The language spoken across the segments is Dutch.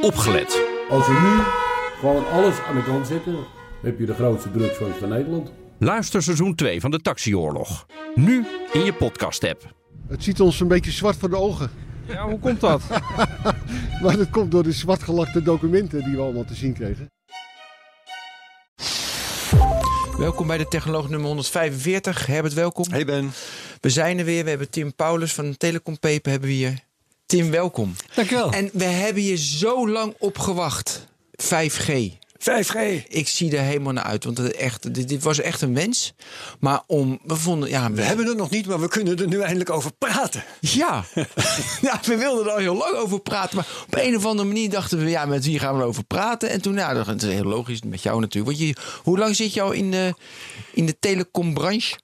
opgelet. Als we nu gewoon alles aan de kant zetten, heb je de grootste drugsfans van Nederland. Luister seizoen 2 van de Taxioorlog. Nu in je podcast-app. Het ziet ons een beetje zwart voor de ogen. Ja, hoe komt dat? Maar dat komt door de zwartgelakte documenten die we allemaal te zien kregen. Welkom bij de Technoloog nummer 145. Herbert, welkom. Hey Ben. We zijn er weer. We hebben Tim Paulus van Telecom Paper hebben we hier. Tim, welkom. Dankjewel. En we hebben hier zo lang op gewacht. 5G. 5G. Ik zie er helemaal naar uit, want het echt, dit, dit was echt een wens. Maar om, we vonden, ja, We hebben het nog niet, maar we kunnen er nu eindelijk over praten. Ja. ja, we wilden er al heel lang over praten. Maar op een of andere manier dachten we, ja, met wie gaan we erover praten? En toen, nou, dat is heel logisch, met jou natuurlijk. Want je, hoe lang zit je al in de, in de telecombranche?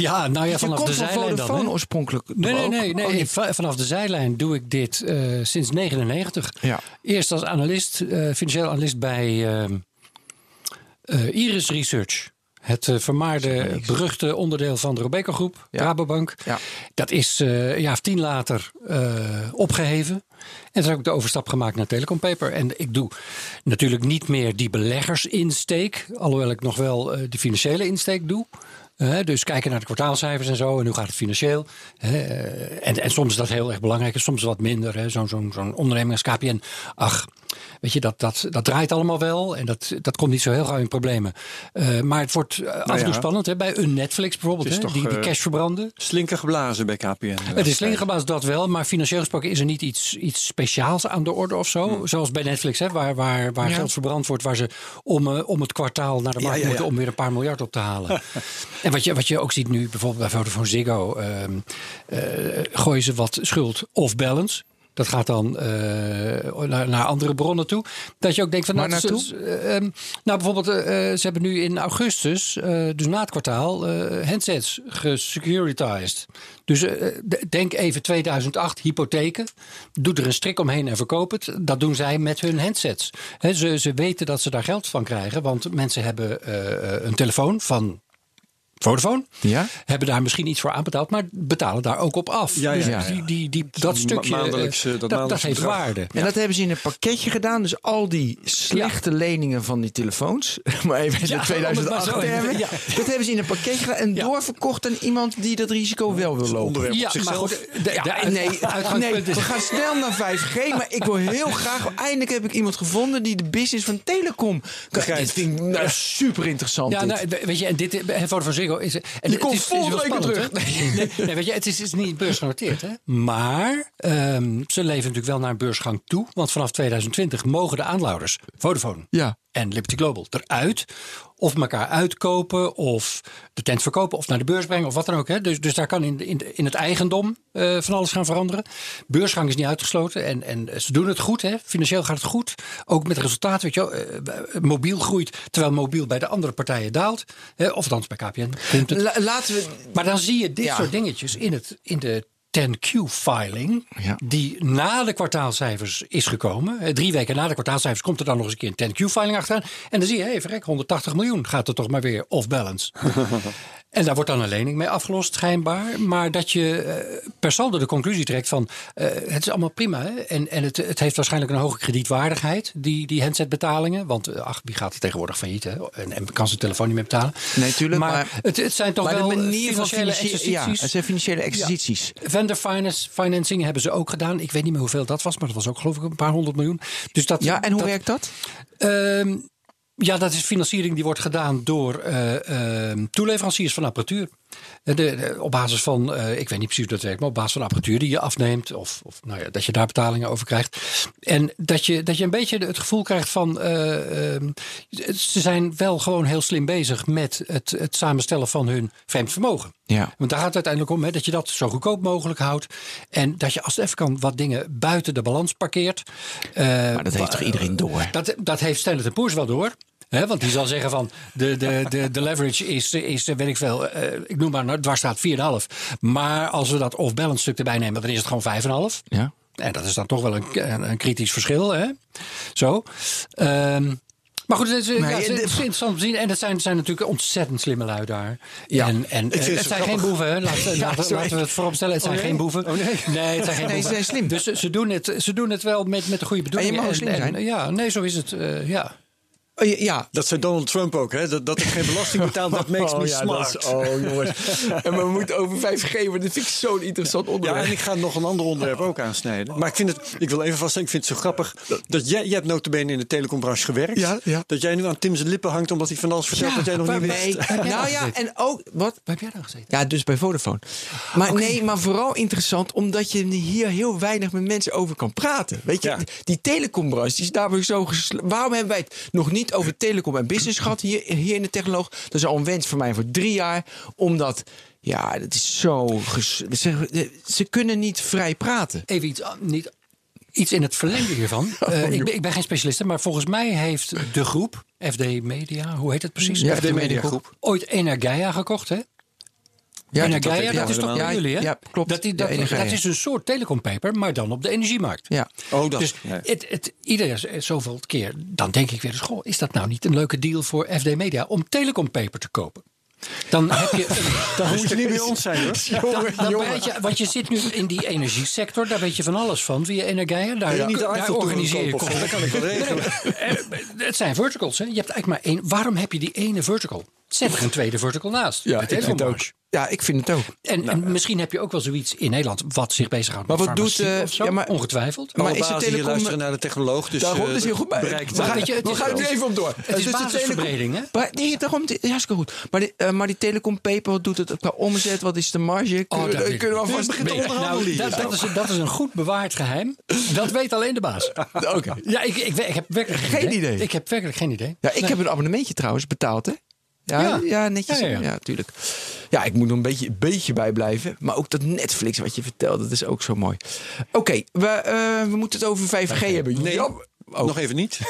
Ja, nou ja, vanaf de zijlijn dan. Hè? oorspronkelijk. Nee, nee, nee. nee. Oh? Va- Vanaf de zijlijn doe ik dit eh, sinds 99. Ja. Eerst als analist, eh, financieel analist bij eh, Iris Research. Het vermaarde, beruchte onderdeel van de Robeco Groep, Ja. Rabobank. Ja. Dat is een jaar of tien later eh, opgeheven. En toen heb ik de overstap gemaakt naar Telecom Paper. En ik doe natuurlijk niet meer die beleggersinsteek. Alhoewel ik nog wel de financiële insteek doe. Dus kijken naar de kwartaalcijfers en zo. En hoe gaat het financieel? Eh, en, en soms is dat heel erg belangrijk. En soms wat minder. Zo'n zo'n zo'n onderneming als KPN. Ach, weet je, dat, dat, dat draait allemaal wel. En dat, dat komt niet zo heel gauw in problemen. Eh, maar het wordt eh, af en toe Nou ja. spannend. Hè, bij een Netflix bijvoorbeeld. Hè, die, die eh, cash verbranden. Slinker geblazen bij KPN. Het is slingergebaasd dat wel, maar financieel gesproken is er niet iets, iets speciaals aan de orde of zo. Zoals bij Netflix, hè, waar, waar, waar Ja. geld verbrand wordt, waar ze om, eh, om het kwartaal naar de markt ja, moeten om weer een paar miljard op te halen. en wat je, wat je ook ziet nu, bijvoorbeeld bij Vodafone Ziggo, eh, gooien ze wat schuld of balance. Dat gaat dan eh, naar, naar andere bronnen toe. Dat je ook denkt van. Nou, naartoe? eh, ehm, nou, bijvoorbeeld, eh, ze hebben nu in augustus, eh, dus na het kwartaal, eh, handsets gesecuritized. Dus eh, denk even 2008, hypotheken. Doe er een strik omheen en verkoop het. Dat doen zij met hun handsets. Ze, ze weten dat ze daar geld van krijgen, want mensen hebben eh, een telefoon van. Vodafone. Ja? Hebben daar misschien iets voor aanbetaald, maar betalen daar ook op af. Ja, ja, Dus ja, ja. Die, die, die, dat stukje, maandelijks, eh, eh, dat dat, dat maandelijks heeft bedrag. waarde. En dat hebben ze in een pakketje gedaan. Dus al die slechte leningen van die telefoons. Maar even in Ja, de 2008 om het maar zo termen. even- ja. Dat hebben ze in een pakketje gedaan. En Ja. doorverkocht aan iemand die dat risico wel wil lopen. Ja, maar goed, nee, we gaan snel naar 5G. Maar ik wil heel graag... Eindelijk heb ik iemand gevonden die de business van telecom... Begrijpt. Dit vind ik nou, super interessant. Ja, nou, we- weet je, en dit eh, Vodafone Ziggo is... En Die het komt volgende week terug. Nee, nee, weet je, het is, is niet beursgenoteerd, hè? Maar ehm, ze leven natuurlijk wel naar een beursgang toe. Want vanaf 2020 mogen de aandeelhouders, Vodafone Ja. en Liberty Global, eruit. Of elkaar uitkopen, of de tent verkopen, of naar de beurs brengen, of wat dan ook. Hè? Dus, dus daar kan in, in, in het eigendom eh, van alles gaan veranderen. Beursgang is niet uitgesloten en, en ze doen het goed. Hè? Financieel gaat het goed. Ook met resultaten. Weet je, wel, eh, mobiel groeit, terwijl mobiel bij de andere partijen daalt. Hè? Of althans bij KPN. La- laten we... Maar dan zie je dit Ja. soort dingetjes in, het, in de 10Q-filing, Ja. die na de kwartaalcijfers is gekomen. Eh, Drie weken na de kwartaalcijfers komt er dan nog eens een keer een 10Q-filing achteraan. En dan zie je, hé, verrek, 180 miljoen gaat er toch maar weer off-balance. en daar wordt dan een lening mee afgelost, schijnbaar. Maar dat je eh, per saldo de conclusie trekt van, eh, het is allemaal prima. Hè? En, en het, het heeft waarschijnlijk een hoge kredietwaardigheid, die, die handsetbetalingen. Want, eh, ach, wie gaat er tegenwoordig failliet? Hè? En, en kan zijn telefoon niet meer betalen. Nee, tuurlijk, Maar, maar- het, het zijn toch Maar wel de manier van. Ja, het zijn financiële exercities. Vendor finance, financing hebben ze ook gedaan. Ik weet niet meer hoeveel dat was, maar dat was ook geloof ik een paar honderd miljoen. Dus dat, Ja, en hoe dat, werkt dat? Ehm, ja, dat is financiering die wordt gedaan door eh, ehm, toeleveranciers van apparatuur. Eh, De, de- op basis van, eh, ik weet niet precies hoe dat werkt, maar op basis van apparatuur die je afneemt. Of, of nou ja, dat je daar betalingen over krijgt. En dat je, dat je een beetje het gevoel krijgt van. eh, ehm, ze zijn wel gewoon heel slim bezig met het, het samenstellen van hun vreemd vermogen. Ja. Want daar gaat het uiteindelijk om, hè, dat je dat zo goedkoop mogelijk houdt. En dat je als het even kan wat dingen buiten de balans parkeert. Maar dat heeft toch iedereen door? dat, dat heeft Standard Poor's wel door. Want die zal zeggen van de, de, de, de leverage is, is weet ik veel, eh, ik noem maar, dwars staat 4,5. Maar als we dat off-balance stuk erbij nemen, dan is het gewoon 5,5. Ja. En dat is dan toch wel een, een, een kritisch verschil. Hè? Zo. Ehm, maar goed, het is, ja, Nee, het is de- interessant om te zien. En dat zijn, zijn natuurlijk ontzettend slimme lui daar. Ja. En, en eh, het zijn geen boeven. Laten, Ja, laten, sorry. laten we het vooropstellen. Het zijn nee? geen boeven. Oh, nee? Nee, het zijn geen boeven. ze zijn slim. Dus ze, ze doen het, ze doen het wel met, met de goede bedoelingen. En je mag slim zijn. ja, nee, zo is het. eh, ja. Oh, ja, ja. Dat zei Donald Trump ook, hè? Dat, dat ik geen belasting betaal, dat makes me Oh, ja, dat smart. is- oh jongens. en we moeten over 5G, maar dat vind ik zo'n interessant Ja, onderwerp. en ik ga nog een ander onderwerp ook aansnijden. Maar ik, vind het, ik wil even vaststellen, ik vind het zo grappig. Dat jij, jij hebt notabene in de telecombranche gewerkt. Ja, ja. Dat jij nu aan Tim zijn lippen hangt omdat hij van alles vertelt Ja, wat jij nog niet wist. Nou ja, gezeten? en ook, wat? Waar heb jij dan gezeten? Ja, dus bij Vodafone. Maar nee, maar vooral interessant omdat je hier heel weinig met mensen over kan praten. Weet je, Ja. die telecombranche die is daarvoor zo Waarom hebben wij het nog niet over telecom en business gehad hier, hier in de Technoloog? Dat is al een wens voor mij voor drie jaar. Omdat, ja, dat is zo... Ze, ze kunnen niet vrij praten. Even iets, ah, niet, iets in het verlengde hiervan. Oh, Eh, ik, ben, ik ben geen specialist, maar volgens mij heeft de groep, FD Media, hoe heet het precies? Ja, FD Media Groep. Ooit Energia gekocht, hè? Ja, Energia, dat- dat, is toch ja, bij jullie, hè? Ja, klopt. Dat, die, Ja, dat, Energia. dat is een soort telecompaper, maar dan op de energiemarkt. Ja. Oh, dat. Dus ja. het, het, iedere zoveel keer, dan denk ik weer eens, goh, is dat nou niet een leuke deal voor FD Media om telecompaper te kopen? Dan heb je Dan moet je niet bij ons zijn, hoor. dan, dan weet je, want je zit nu in die energiesector, daar weet je van alles van via Energia. Daar, Kun je niet de daar Eiffel organiseer je kosten. Dat kan ik wel regelen. Eh, Het zijn verticals, hè? Je hebt eigenlijk maar één. Waarom heb je die ene vertical? Zet er een tweede vertical naast. Ja, De ik vind het telecombranche. ook. Ja, ik vind het ook. En, en misschien heb je ook wel zoiets in Nederland wat zich bezighoudt Maar met wat doet, eh, zo, ja, maar- ongetwijfeld. Maar is de telecom- luisteren naar de technoloog. Dus, Daarom eh, is heel goed bij. bereikt weet je, het we is gaan er even op door. Het is Dus de basisverbreding, hè? Maar, nee, daarom, het is hartstikke goed. Maar die, eh, maar die telecom paper, wat doet het qua omzet? Wat is de marge? Oh, Kunnen, dat we- kunnen we alvast beginnen te onderhandelen nou, hier? dat, dat, is, dat is een goed bewaard geheim. Dat weet alleen de baas. Oké. Ja, ik, ik, ik heb werkelijk geen, idee. Ik heb werkelijk geen idee. Ja, ik heb een abonnementje trouwens betaald, hè? Ja, Ja. ja. netjes. Ja, Ja, ja, ja. tuurlijk. Ja, ik moet er een beetje, een beetje bij blijven. Maar ook dat Netflix wat je vertelt, dat is ook zo mooi. Oké, we, eh, we moeten het over 5G, hebben. Nee, Ja, oh. nog even niet.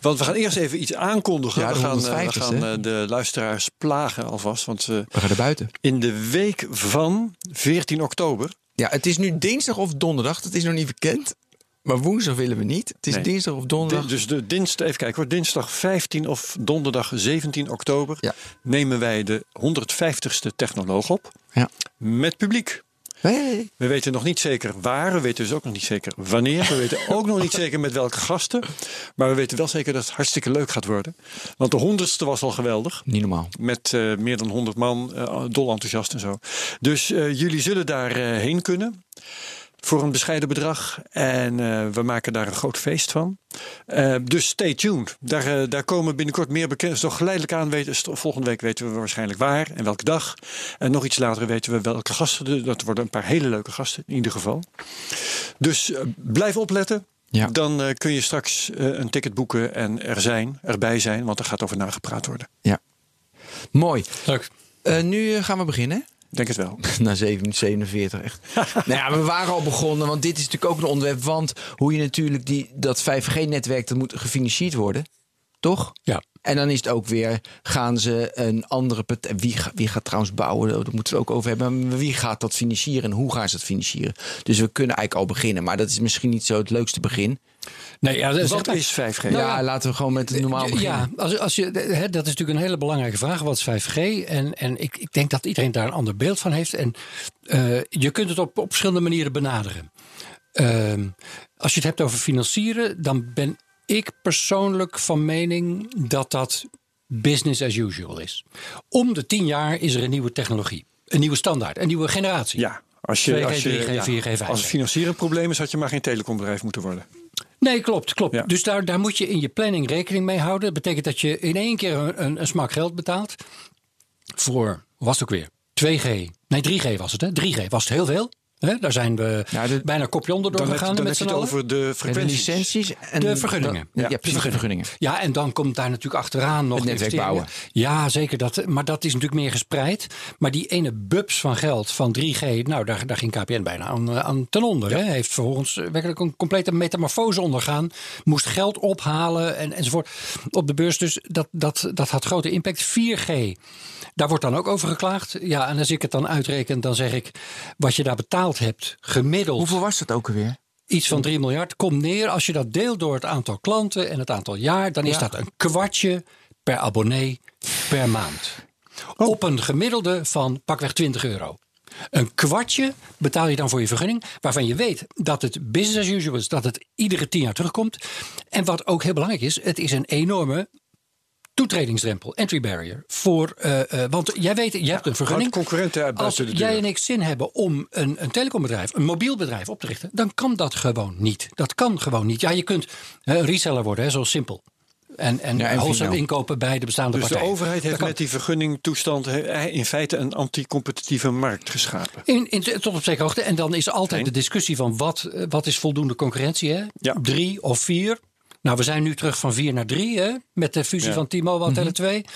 Want we gaan eerst even iets aankondigen. Ja, we gaan, eh, 150ste, we gaan eh, de luisteraars plagen alvast. Want eh, We gaan er buiten. in de week van 14 oktober... Ja, het is nu dinsdag of donderdag. Dat is nog niet bekend. Maar woensdag willen we niet. Het is Nee. dinsdag of donderdag. Dus de dinsdag, even kijken hoor, dinsdag 15 of donderdag 17 oktober Ja. nemen wij de 150ste technoloog op Ja. met publiek. Hey. We weten nog niet zeker waar, we weten dus ook nog niet zeker wanneer. We weten ook nog niet zeker met welke gasten. Maar we weten wel zeker dat het hartstikke leuk gaat worden. Want de honderdste was al geweldig. Niet normaal. Met eh, meer dan 100 man, eh, dol enthousiast en zo. Dus eh, jullie zullen daarheen heen kunnen. Voor een bescheiden bedrag. En eh, we maken daar een groot feest van. Eh, dus stay tuned. Daar, eh, daar komen binnenkort meer bekend. Toch geleidelijk aan weten. Volgende week weten we waarschijnlijk waar en welke dag. En nog iets later weten we welke gasten. er- Dat worden een paar hele leuke gasten in ieder geval. Dus blijf opletten. Ja. Dan kun je straks een ticket boeken en er zijn, erbij zijn. Want er gaat over nagepraat worden. Ja. Mooi. Leuk. Eh, nu gaan we beginnen. Denk het wel. Na 7 minuten 47, echt. nou ja, we waren al begonnen, want dit is natuurlijk ook een onderwerp. Want hoe je natuurlijk die, dat 5G-netwerk, dat moet gefinancierd worden. Toch? Ja. En dan is het ook weer, gaan ze een andere partij... Wie, wie gaat trouwens bouwen? Daar moeten we het ook over hebben. Maar wie gaat dat financieren en hoe gaan ze het financieren? Dus we kunnen eigenlijk al beginnen. Maar dat is misschien niet zo het leukste begin. Nee, ja, dat is Wat echt- is 5G? Nou ja, laten we gewoon met het normaal beginnen. Ja, als, als je, hè, dat is natuurlijk een hele belangrijke vraag. Wat is 5G? En, en ik, ik denk dat iedereen daar een ander beeld van heeft. En eh, je kunt het op, op verschillende manieren benaderen. Ehm, als je het hebt over financieren, dan ben ik persoonlijk van mening dat dat business as usual is. Om de tien jaar is er een nieuwe technologie. Een nieuwe standaard, een nieuwe generatie. Ja, als je, 2G, als je 3G, ja, 4G, 5G. als het financieren een probleem is, had je maar geen telecombedrijf moeten worden. Nee, klopt. klopt. Ja. Dus daar, daar moet je in je planning rekening mee houden. Dat betekent dat je in één keer een, een, een smak geld betaalt. Voor, was het ook weer? 2G. Nee, 3G was het. Hè? 3G was het heel veel. Hè? Daar zijn we Ja, de- bijna kopje onder Dan, doorgegaan dan met heb je z'n het over de En de frequenties. licenties en De vergunningen. Ja, Ja, ja precies, de vergunningen. Ja, en dan komt daar natuurlijk achteraan nog Het netwerk investeringen. Ja, zeker. Dat, maar dat is natuurlijk meer gespreid. Maar die ene bubs van geld van 3G, nou, daar, daar ging KPN bijna aan, eh, aan ten onder. Hè? Heeft vervolgens werkelijk een complete metamorfose ondergaan. Moest geld ophalen en, enzovoort op de beurs. Dus dat, dat, dat had grote impact. 4G, daar wordt dan ook over geklaagd. Ja, en als ik het dan uitreken, dan zeg ik... wat je daar betaald hebt, gemiddeld... Hoeveel was dat ook alweer? Iets van 3 miljard komt neer. Als je dat deelt door het aantal klanten en het aantal jaar, dan is dat een kwartje per abonnee per maand. Oh. Op een gemiddelde van pakweg 20 euro. Een kwartje betaal je dan voor je vergunning, waarvan je weet dat het business as usual is, dat het iedere tien jaar terugkomt. En wat ook heel belangrijk is, het is een enorme toetredingsdrempel, entry barrier. Voor, eh, eh, want jij weet, je hebt een vergunning. Concurrenten uit Als de jij en ik zin hebben om een, een telecombedrijf, een mobiel bedrijf op te richten, dan kan dat gewoon niet. Dat kan gewoon niet. Ja, je kunt een reseller worden, hè, zo simpel. En, en, Ja, en wholesale inkopen bij de bestaande Dus de partijen. overheid heeft Dat kan. met die vergunningtoestand in feite een anticompetitieve markt geschapen. In, in, tot op zekere hoogte. En dan is altijd de discussie van wat, eh, wat is voldoende concurrentie. Hè? Ja. Drie of vier. Nou, we zijn nu terug van vier naar drie. Hè? Met de fusie Ja. van T-Mobile en Tele2.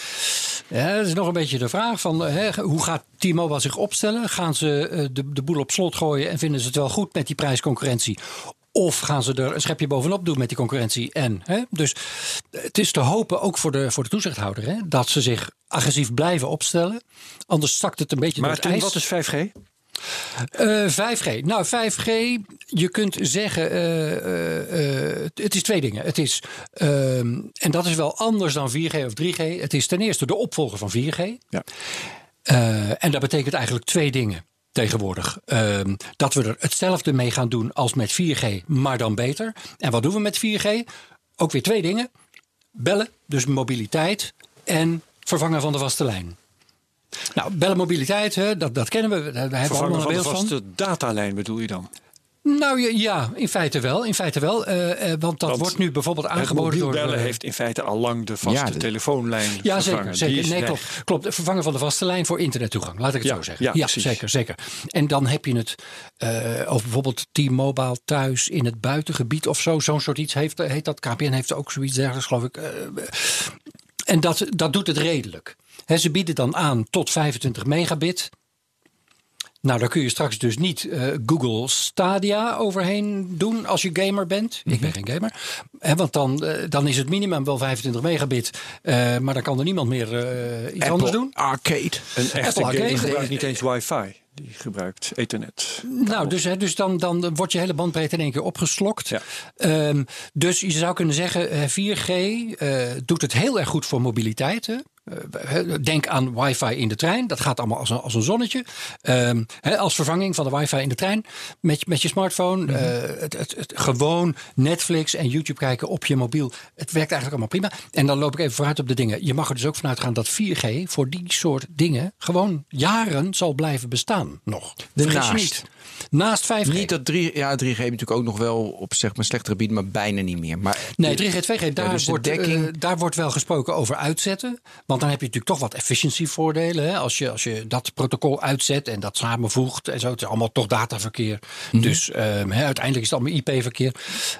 Ja, dat is nog een beetje de vraag van eh, hè, hoe gaat T-Mobile zich opstellen? Gaan ze eh, de, de boel op slot gooien en vinden ze het wel goed met die prijsconcurrentie? Of gaan ze er een schepje bovenop doen met die concurrentie? En, hè? Dus het is te hopen, ook voor de, voor de toezichthouder, hè, dat ze zich agressief blijven opstellen. Anders zakt het een beetje Maar door het ijs. wat is 5G? Eh, 5G. Nou, 5G, je kunt zeggen, eh, eh, eh, het is twee dingen. Het is, ehm, en dat is wel anders dan 4G of 3G. Het is ten eerste de opvolger van 4G. Ja. Eh, en dat betekent eigenlijk twee dingen tegenwoordig. Ehm, dat we er hetzelfde mee gaan doen als met 4G, maar dan beter. En wat doen we met 4G? Ook weer twee dingen. Bellen, dus mobiliteit en vervangen van de vaste lijn. Nou, bellen mobiliteit, hè, dat, dat kennen we. Daar hebben we allemaal Vervangen een van de beeld van. vaste datalijn bedoel je dan? Nou ja, ja, in feite wel. In feite wel eh, eh, want dat Want wordt nu bijvoorbeeld aangeboden door. bellen eh, heeft in feite al lang de vaste Ja, de- telefoonlijn ja, vervangen. zeker. Zeker. Nee, klopt, klopt. Het Vervangen van de vaste lijn voor internettoegang. Laat ik het Ja, zo zeggen. ja, zeker, zeker. En dan heb je het eh, over bijvoorbeeld T-Mobile thuis in het buitengebied of zo. Zo'n soort iets heeft, heet dat. KPN heeft ook zoiets dergelijks, geloof ik. En dat, dat doet het redelijk. Hè, ze bieden dan aan tot 25 megabit. Nou, daar kun je straks dus niet eh, Google Stadia overheen doen als je gamer bent. Ik ben geen gamer. Hè, want dan, eh, dan is het minimum wel 25 megabit. eh, maar dan kan er niemand meer eh, iets anders doen. Arcade. Een echte Apple gamer Arcade. gebruikt niet eens wifi. Die gebruikt ethernet. Nou, dus, hè, dus dan, dan wordt je hele bandbreedte in één keer opgeslokt. Ja. Ehm, dus je zou kunnen zeggen, eh, 4G eh, doet het heel erg goed voor mobiliteit. Eh, Denk aan wifi in de trein. Dat gaat allemaal als een, als een zonnetje. Ehm, als vervanging van de wifi in de trein. Met, met je smartphone. Mhm. eh, het, het, het, gewoon Netflix en YouTube kijken op je mobiel. Het werkt eigenlijk allemaal prima. En dan loop ik even vooruit op de dingen. Je mag er dus ook vanuit gaan dat 4G voor die soort dingen... gewoon jaren zal blijven bestaan nog. Vergis je Daarnaast. niet. Naast 5G. Niet dat 3, ja, 3G heeft natuurlijk ook nog wel op zeg maar slechtere gebied, maar bijna niet meer. Maar Nee, 3G, 2G, daar, dus de wordt, dekking- eh, daar wordt wel gesproken over uitzetten. Want dan heb je natuurlijk toch wat efficiëntievoordelen. Hè? Als, je, als je dat protocol uitzet en dat samenvoegt en zo. Het is allemaal toch dataverkeer. Mhm. Dus ehm, hè, uiteindelijk is het allemaal IP-verkeer.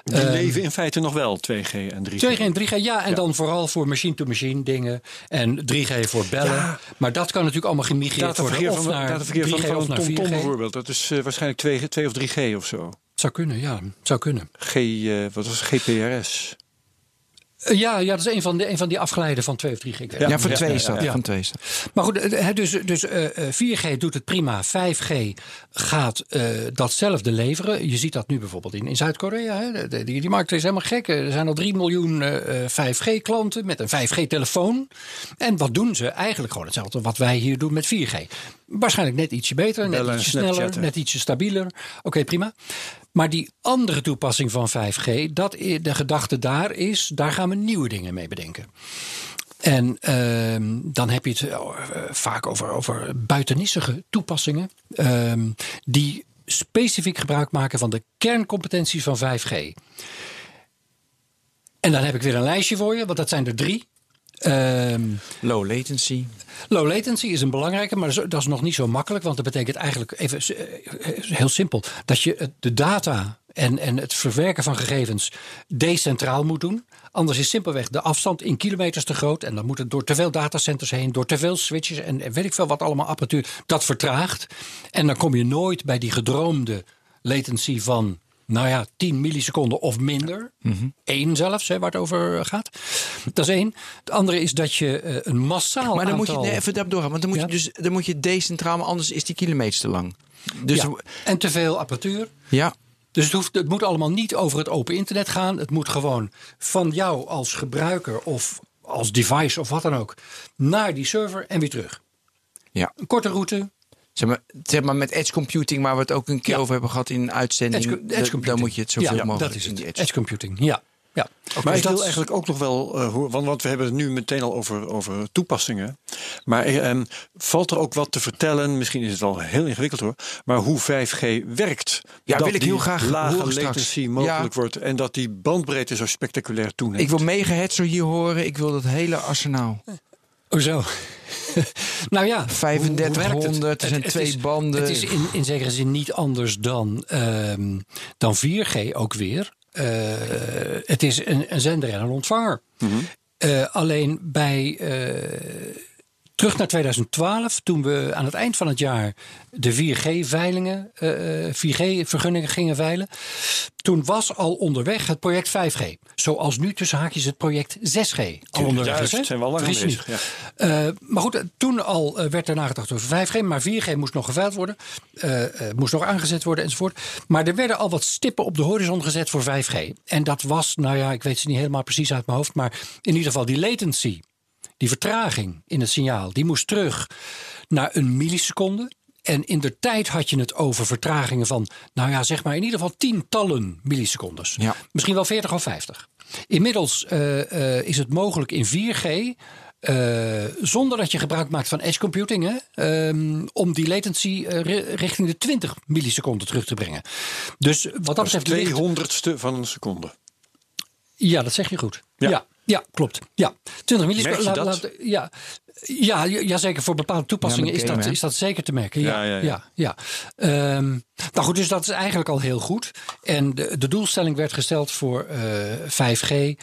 Die Ehm, leven in feite nog wel 2G en 3G. 2G en 3G, ja. En dan vooral voor machine-to-machine dingen. En 3G voor bellen. Ja. Maar dat kan natuurlijk allemaal gemigreerd worden. Dataverkeer van, naar dataverkeer van, 3G van of een naar TomTom 4G. bijvoorbeeld. Dat is eh, waarschijnlijk 2, 2 of 3G of zo. Zou kunnen, ja. Zou kunnen. G, eh, wat was het? GPRS. Eh, ja, ja, dat is een van, de, een van die afgeleiden van 2 of 3G. Ik weet ja, Ja, van ja, twee ja, is dat. ja. Van twee is dat. Maar goed, eh, hè, dus, dus eh, eh, 4G doet het prima. 5G gaat eh, datzelfde leveren. Je ziet dat nu bijvoorbeeld in, in Zuid-Korea. Die, die markt is helemaal gek. Er zijn al 3 miljoen eh, 5G-klanten met een 5G-telefoon. En wat doen ze? Eigenlijk gewoon hetzelfde wat wij hier doen met 4G. Waarschijnlijk net ietsje beter, net Bellen ietsje sneller, net ietsje stabieler. Oké, prima. Maar die andere toepassing van 5G, dat, de gedachte daar is, daar gaan we nieuwe dingen mee bedenken. En ehm, dan heb je het eh, vaak over, over toepassingen. ehm, die specifiek gebruik maken van de kerncompetenties van 5G. En dan heb ik weer een lijstje voor je, want dat zijn er drie. Ehm, Low latency. Low latency is een belangrijke, maar dat is, nog niet zo makkelijk. Want dat betekent eigenlijk even eh, heel simpel: dat je de data en, en het verwerken van gegevens decentraal moet doen. Anders is simpelweg de afstand in kilometers te groot. En dan moet het door te veel datacenters heen, door te veel switches en weet ik veel wat allemaal apparatuur. Dat vertraagt. En dan kom je nooit bij die gedroomde latency van. Nou ja, 10 milliseconden of minder. Eén zelfs, hè, waar het over gaat. Dat is één. Het andere is dat je eh, een massaal Maar dan moet je nee, even daarop doorgaan. Want dan moet Ja. je dus dan moet je decentraal, maar anders is die kilometers te lang. Dus ja, en te veel apparatuur. ja, Dus het, hoeft, het moet allemaal niet over het open internet gaan. Het moet gewoon van jou als gebruiker of als device of wat dan ook naar die server en weer terug. Ja. Een korte route. Zeg maar, zeg maar met edge computing, waar we het ook een keer Ja. over hebben gehad in een uitzending. Edge, edge da- computing. Dan moet je het zoveel ja, mogelijk dat is in het. Edge, edge. computing. Ja. ja. Maar ik wil dat- eigenlijk ook nog wel eh, horen, want, want we hebben het nu meteen al over, over toepassingen. Maar eh, ehm, valt er ook wat te vertellen? Misschien is het wel heel ingewikkeld hoor. Maar hoe 5G werkt. Ja, dat wil ik die heel graag lage horen straks. latency mogelijk Ja. wordt en dat die bandbreedte zo spectaculair toeneemt. Ik wil megahertz zo hier horen. Ik wil dat hele arsenaal. Hoezo? nou ja, hoe- hoe werkt 3500, er zijn twee is- banden. Het is in, in zekere zin niet anders dan, ehm, dan 4G ook weer. Eh, het is een, een zender en een ontvanger. Eh, alleen bij. Eh, Terug naar 2012, toen we aan het eind van het jaar de 4G-veilingen, 4G-vergunningen gingen veilen. Toen was al onderweg het project 5G. Zoals nu tussen haakjes het project 6G al onderweg juist, is. zijn we al lang bezig, niet. Eh, maar goed, toen al eh, werd er nagedacht over 5G. Maar 4G moest nog geveild worden. eh, eh, moest nog aangezet worden enzovoort. Maar er werden al wat stippen op de horizon gezet voor 5G. En dat was, nou ja, ik weet ze niet helemaal precies uit mijn hoofd. Maar in ieder geval die latency. Die vertraging in het signaal. Die moest terug naar een milliseconde. En in de tijd had je het over vertragingen van, nou ja, zeg maar in ieder geval tientallen millisecondes. Ja. Misschien wel 40 of 50. Inmiddels eh, eh, is het mogelijk in 4G. eh, zonder dat je gebruik maakt van edge computing, hè, ehm, om die latency ri- richting de 20 milliseconden terug te brengen. Dus wat dat betreft. ligt- 200ste van een seconde. ja, dat zeg je goed. Ja. Ja, ja, klopt. Ja, 20 milliseconden. Merk je laat- dat? laat- ja, ja, ja, ja, zeker voor bepaalde toepassingen Ja, is, dat, hè? is dat zeker te merken. Ja, Ja, ja, ja, ja. ja. Ehm, nou goed, dus dat is eigenlijk al heel goed. En de, de doelstelling werd gesteld voor eh, 5G.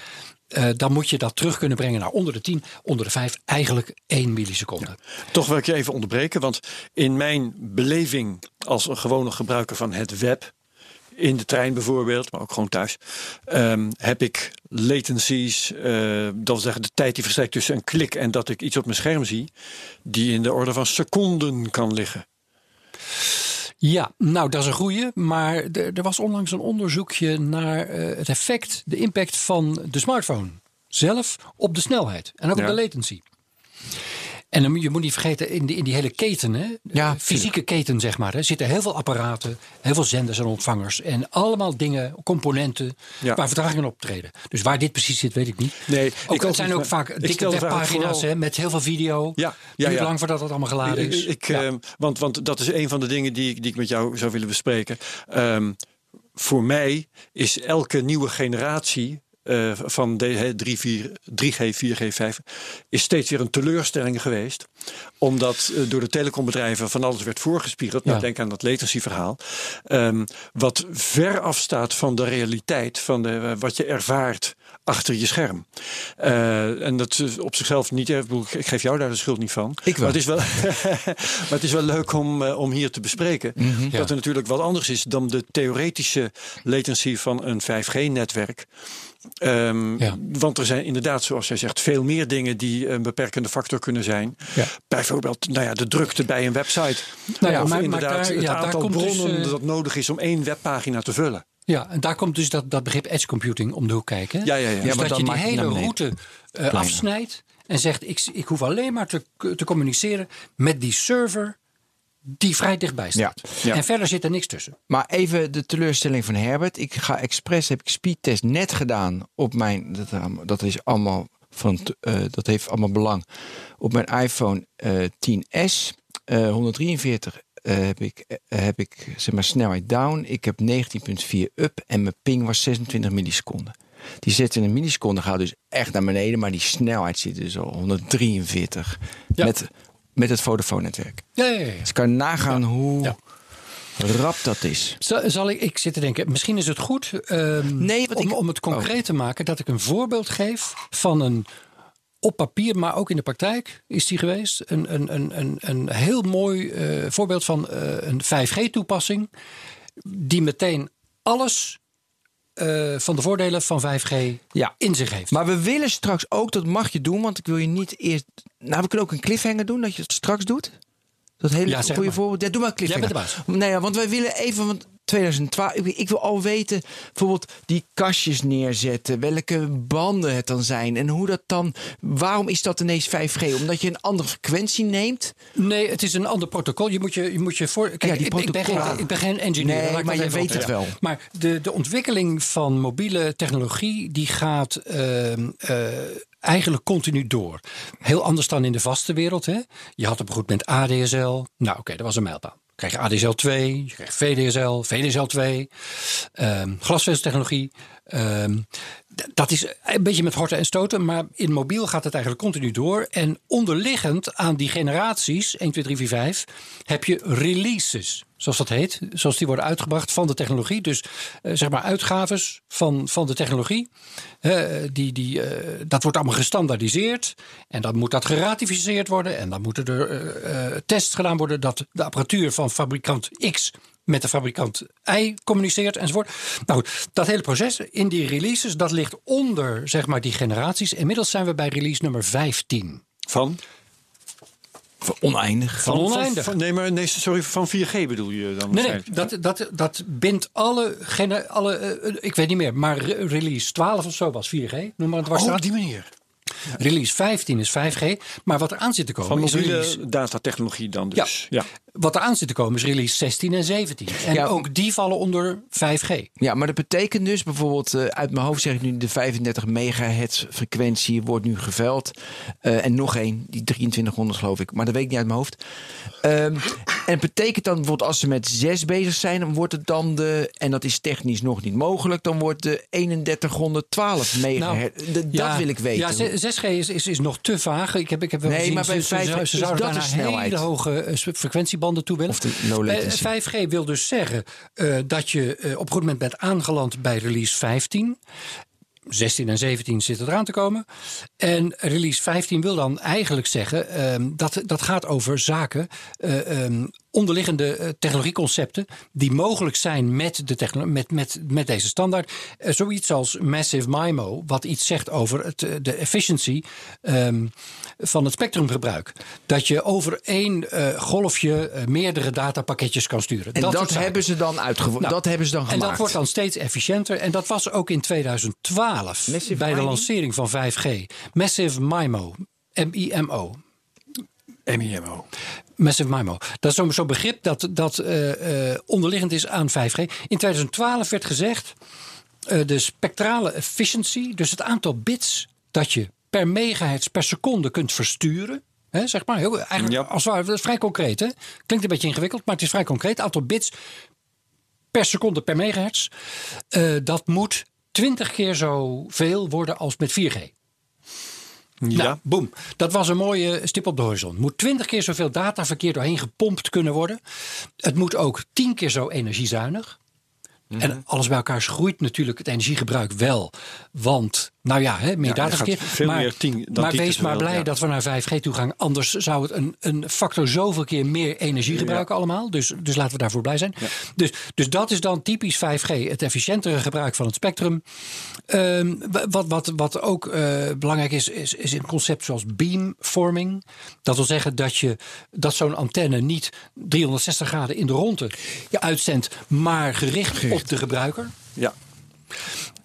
Eh, dan moet je dat terug kunnen brengen naar onder de 10, onder de 5, eigenlijk 1 milliseconde. Toch wil ik je even onderbreken, want in mijn beleving als een gewone gebruiker van het web, in de trein bijvoorbeeld, maar ook gewoon thuis, ehm, heb ik latencies, eh, dat wil zeggen de tijd die verstrijkt tussen een klik en dat ik iets op mijn scherm zie, die in de orde van seconden kan liggen. Ja, nou dat is een goeie. Maar er, was onlangs een onderzoekje naar eh, het effect, de impact van de smartphone zelf op de snelheid en ook Ja. op de latency. En dan, je moet niet vergeten, in die, in die hele keten, hè, Ja, eh, fysieke keten zeg maar, hè, zitten heel veel apparaten, heel veel zenders en ontvangers. En allemaal dingen, componenten, Ja. waar vertragingen optreden. Dus waar dit precies zit, weet ik niet. Nee, ook, het zijn ook vaak ik dikke webpagina's hè, met heel veel video. Ja, ja, lang voordat dat allemaal geladen is. Ik, ehm, want, want dat is een van de dingen die, ik- die ik met jou zou willen bespreken. Ehm, voor mij is elke nieuwe generatie eh, van de, hè, 3, 4, 3G, 4G, 5 is steeds weer een teleurstelling geweest. Omdat eh, door de telecombedrijven van alles werd voorgespiegeld. Nou, Ja. denk aan dat latency-verhaal. Ehm, wat ver afstaat van de realiteit, van de, eh, wat je ervaart achter je scherm. En dat is op zichzelf niet. ik bedoel, Ik geef jou daar de schuld niet van. Ik wel. Maar het is wel, maar het is wel leuk om, om hier te bespreken. Mhm. Dat er natuurlijk wat anders is dan de theoretische latency van een 5G-netwerk. Ehm, Ja. Want er zijn inderdaad, zoals jij zegt, veel meer dingen die een beperkende factor kunnen zijn. Ja. Bijvoorbeeld nou ja, de drukte bij een website. Nou ja, of maar- maar inderdaad daar- het ja, daar aantal komt dus, bronnen eh, dat nodig is om één webpagina te vullen. Ja, en daar komt dus dat, dat begrip edge computing om de hoek kijken. Ja, ja, ja. Dus Ja, maar dat je die hele route eh, afsnijdt en zegt: ik, ik hoef alleen maar te, te communiceren met die server die vrij dichtbij staat. Ja. En verder zit er niks tussen. Maar even de teleurstelling van Herbert. Ik ga expres, heb ik speedtest net gedaan op mijn, dat, dat is allemaal van, eh, dat heeft allemaal belang. Op mijn iPhone eh 10s, eh 143 eh, heb ik, eh, heb ik zeg maar snelheid down. Ik heb 19.4 up en mijn ping was 26 milliseconden. Die 26 milliseconden gaat dus echt naar beneden, maar die snelheid zit dus al 143 Ja. met, met het Vodafone-netwerk. Ja, ja, ja. Dus ik kan nagaan hoe rap dat is. Zal, zal ik, ik zit te denken, misschien is het goed ehm, Nee, om, ik- om het concreet te maken dat ik een voorbeeld geef van een op papier, maar ook in de praktijk is die geweest. Een, een, een, een, een heel mooi eh, voorbeeld van eh, een 5G-toepassing die meteen alles eh, van de voordelen van 5G Ja. in zich heeft. Maar we willen straks ook, dat mag je doen, want ik wil je niet eerst. Nou, we kunnen ook een cliffhanger doen dat je het straks doet. Dat hele Ja, goede voorbeeld. Ja, doe maar een Jij cliffhanger. bent de Nee, ja, want wij willen even, want 2012. Ik, ik wil al weten, bijvoorbeeld die kastjes neerzetten, welke banden het dan zijn en hoe dat dan. Waarom is dat ineens 5G? Omdat je een andere frequentie neemt? Nee, het is een ander protocol. Je moet je, je, moet je voor. Kijk, Ja, die ik, ik, ben protocol. geen, ik ben geen engineer. Nee, maar je weet het wel. Maar de, de ontwikkeling van mobiele technologie die gaat ehm, eh, eigenlijk continu door. Heel anders dan in de vaste wereld. Hè? Je had op een goed moment ADSL. Nou, oké, dat was een mijlpaal. Krijg je ADSL 2, je krijgt VDSL, VDSL 2, ehm glasvezeltechnologie. D- dat is een beetje met horten en stoten, maar in mobiel gaat het eigenlijk continu door. En onderliggend aan die generaties, 1, 2, 3, 4, 5, heb je releases, zoals dat heet. Zoals die worden uitgebracht van de technologie. Dus eh, zeg maar uitgaves van, van de technologie. Die, die, eh, dat wordt allemaal gestandaardiseerd. En dan moet dat geratificeerd worden. En dan moeten er eh, tests gedaan worden dat de apparatuur van fabrikant X met de fabrikant Y communiceert enzovoort. Nou goed, dat hele proces in die releases, dat ligt onder zeg maar die generaties. Inmiddels zijn we bij release nummer 15. Van? Oneindig. Van oneindig. Van, nee, maar nee, sorry, van 4G bedoel je dan? Nee, nee dat, dat, dat bindt alle, gene, alle eh, ik weet niet meer, maar re- release 12 of zo was 4G. Noem maar het was Oh, op die manier. Release 15 is 5G. Maar wat er aan zit te komen Van is release, datatechnologie dan dus. Ja. wat er aan zit te komen is release 16 en 17. En Ja. ook die vallen onder 5G. Ja, maar dat betekent dus bijvoorbeeld, eh, uit mijn hoofd zeg ik nu, de 35 megahertz frequentie wordt nu geveld. Eh, en nog één, die 2300 geloof ik, maar dat weet ik niet uit mijn hoofd. Ehm, en het betekent dan bijvoorbeeld als ze met 6 bezig zijn, dan wordt het dan de, en dat is technisch nog niet mogelijk, dan wordt de 3112 megahertz. De- dat wil ik weten. Ja, ze- 6G is, is, is nog te vaag. Ik heb, ik heb wel Nee, gezien, maar bij ze, ze, 5G ze is zouden dat snelheid? hele hoge eh, frequentiebanden toe willen. Of de low latency. Eh, 5G wil dus zeggen eh, dat je op een goed moment bent aangeland bij release 15. 16 en 17 zitten eraan te komen. En release 15 wil dan eigenlijk zeggen ehm, dat dat gaat over zaken, eh, ehm, onderliggende eh, technologieconcepten die mogelijk zijn met, de met, met, met deze standaard. Eh, zoiets als Massive MIMO, wat iets zegt over het, eh, de efficiency ehm, van het spectrumgebruik. Dat je over één golfje meerdere datapakketjes kan sturen. en dat, zaken. hebben ze dan uitgevoerd. Nou, dat hebben ze dan En gemaakt. dat wordt dan steeds efficiënter. En dat was ook in 2012 Massive bij de lancering van 5G. Massive MIMO. M-I-M-O. MIMO. Massive MIMO. Dat is zo'n begrip dat, dat eh, eh, onderliggend is aan 5G. In 2012 werd gezegd... eh, de spectrale efficiency, dus het aantal bits dat je per megahertz per seconde kunt versturen. Hè, zeg maar, heel, eigenlijk Ja. als het ware, dat is vrij concreet. Hè? Klinkt een beetje ingewikkeld, maar het is vrij concreet. Aantal bits per seconde per megahertz. dat moet 20 keer zoveel worden als met 4G. Ja. Nou, boem. Dat was een mooie stip op de horizon. Moet 20 keer zoveel dataverkeer doorheen gepompt kunnen worden. Het moet ook 10 keer zo energiezuinig. Mhm. En alles bij elkaar groeit natuurlijk het energiegebruik wel. Want, nou ja, hè, meer Ja, dataverkeer. veel maar meer tien- dan maar wees maar blij ja. dat we naar 5G toe gaan. Anders zou het een, een factor zoveel keer meer energie gebruiken allemaal. Dus, dus laten we daarvoor blij zijn. Dus, dus dat is dan typisch 5G. Het efficiëntere gebruik van het spectrum. Ehm, wat, wat, wat ook eh, belangrijk is, is, is een concept zoals beamforming. Dat wil zeggen dat, je, dat zo'n antenne niet 360 graden in de ronde uitzendt, maar gericht, op de gebruiker. Ja.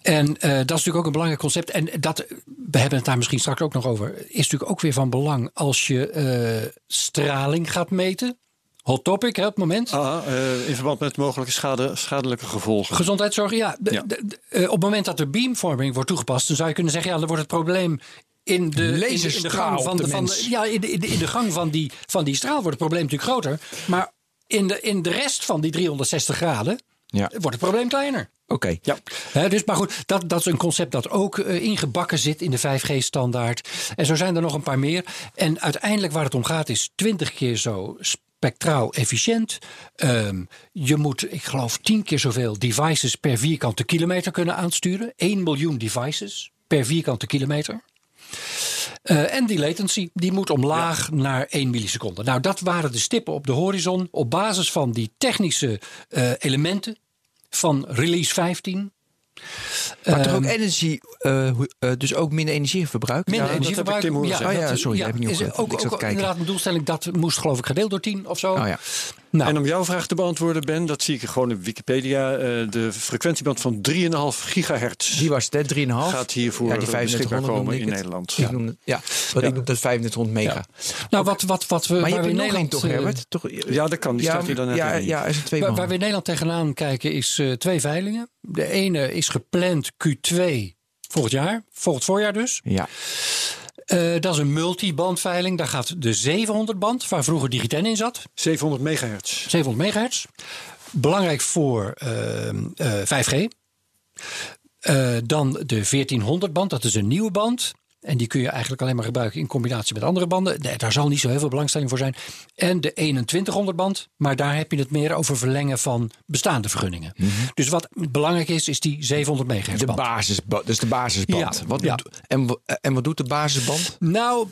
En eh, dat is natuurlijk ook een belangrijk concept. En dat, we hebben het daar misschien straks ook nog over, is natuurlijk ook weer van belang als je eh, straling gaat meten. Hot topic, hè, op het moment. Ah, eh, in verband met mogelijke schade, schadelijke gevolgen. Gezondheidszorg, ja. De- Ja. de- de- op het moment dat er beamvorming wordt toegepast, dan zou je kunnen zeggen, ja, dan wordt het probleem in de, in de, in de gang van de de, van de- ja, in de, in de, in de gang van die, van die straal wordt het probleem natuurlijk groter. Maar in de, in de rest van die 360 graden Ja. wordt het probleem kleiner. Oké. Ja. Dus, maar goed, dat, dat is een concept dat ook eh, ingebakken zit in de 5G-standaard. En zo zijn er nog een paar meer. En uiteindelijk waar het om gaat is 20 keer zo spectraal efficiënt. Ehm, je moet, ik geloof, 10 keer zoveel devices per vierkante kilometer kunnen aansturen. 1 miljoen devices per vierkante kilometer. Eh, en die latency die moet omlaag naar 1 milliseconde. Nou, dat waren de stippen op de horizon op basis van die technische eh, elementen van release 15. Maar toch Ehm, ook energie, eh, eh, dus ook minder energieverbruik? Minder Ja, dat energieverbruik. heb ik Tim horen zeggen. Oh ja, sorry, dat heb ik niet is. Ook, ook inderdaad een doelstelling dat moest geloof ik gedeeld door 10 of zo. Oh ja. Nou. En om jouw vraag te beantwoorden, Ben, dat zie ik gewoon op Wikipedia. eh, de frequentieband van 3,5 gigahertz Die was het, hè, 3,5. gaat hiervoor Ja, die beschikbaar 3500 komen in het. Nederland. Ik noem het, ja, wat Ja. ik noem dat 3500 mega. Nou, wat, wat, wat we, Maar je we hebt in er Nederland... toch, eh, Herbert? Toch, Ja, dat kan. Die staat hier dan net ja, ja, is het twee Waar, waar we in Nederland tegenaan kijken is eh, twee veilingen. De ene is gepland Q2 volgend jaar, volgend voorjaar dus. Ja. Eh, dat is een multibandveiling. Daar gaat de 700 band, waar vroeger Digiten in zat. 700 megahertz. 700 megahertz. Belangrijk voor ehm, eh, 5G. Eh, dan de 1400 band, dat is een nieuwe band. En die kun je eigenlijk alleen maar gebruiken in combinatie met andere banden. Nee, daar zal niet zo heel veel belangstelling voor zijn. En de 2100 band, maar daar heb je het meer over verlengen van bestaande vergunningen. Dus wat belangrijk is, is die 700 megahertz De band. basisband, dus de basisband. Ja, Wat ja. doet- en, en wat doet de basisband? Nou,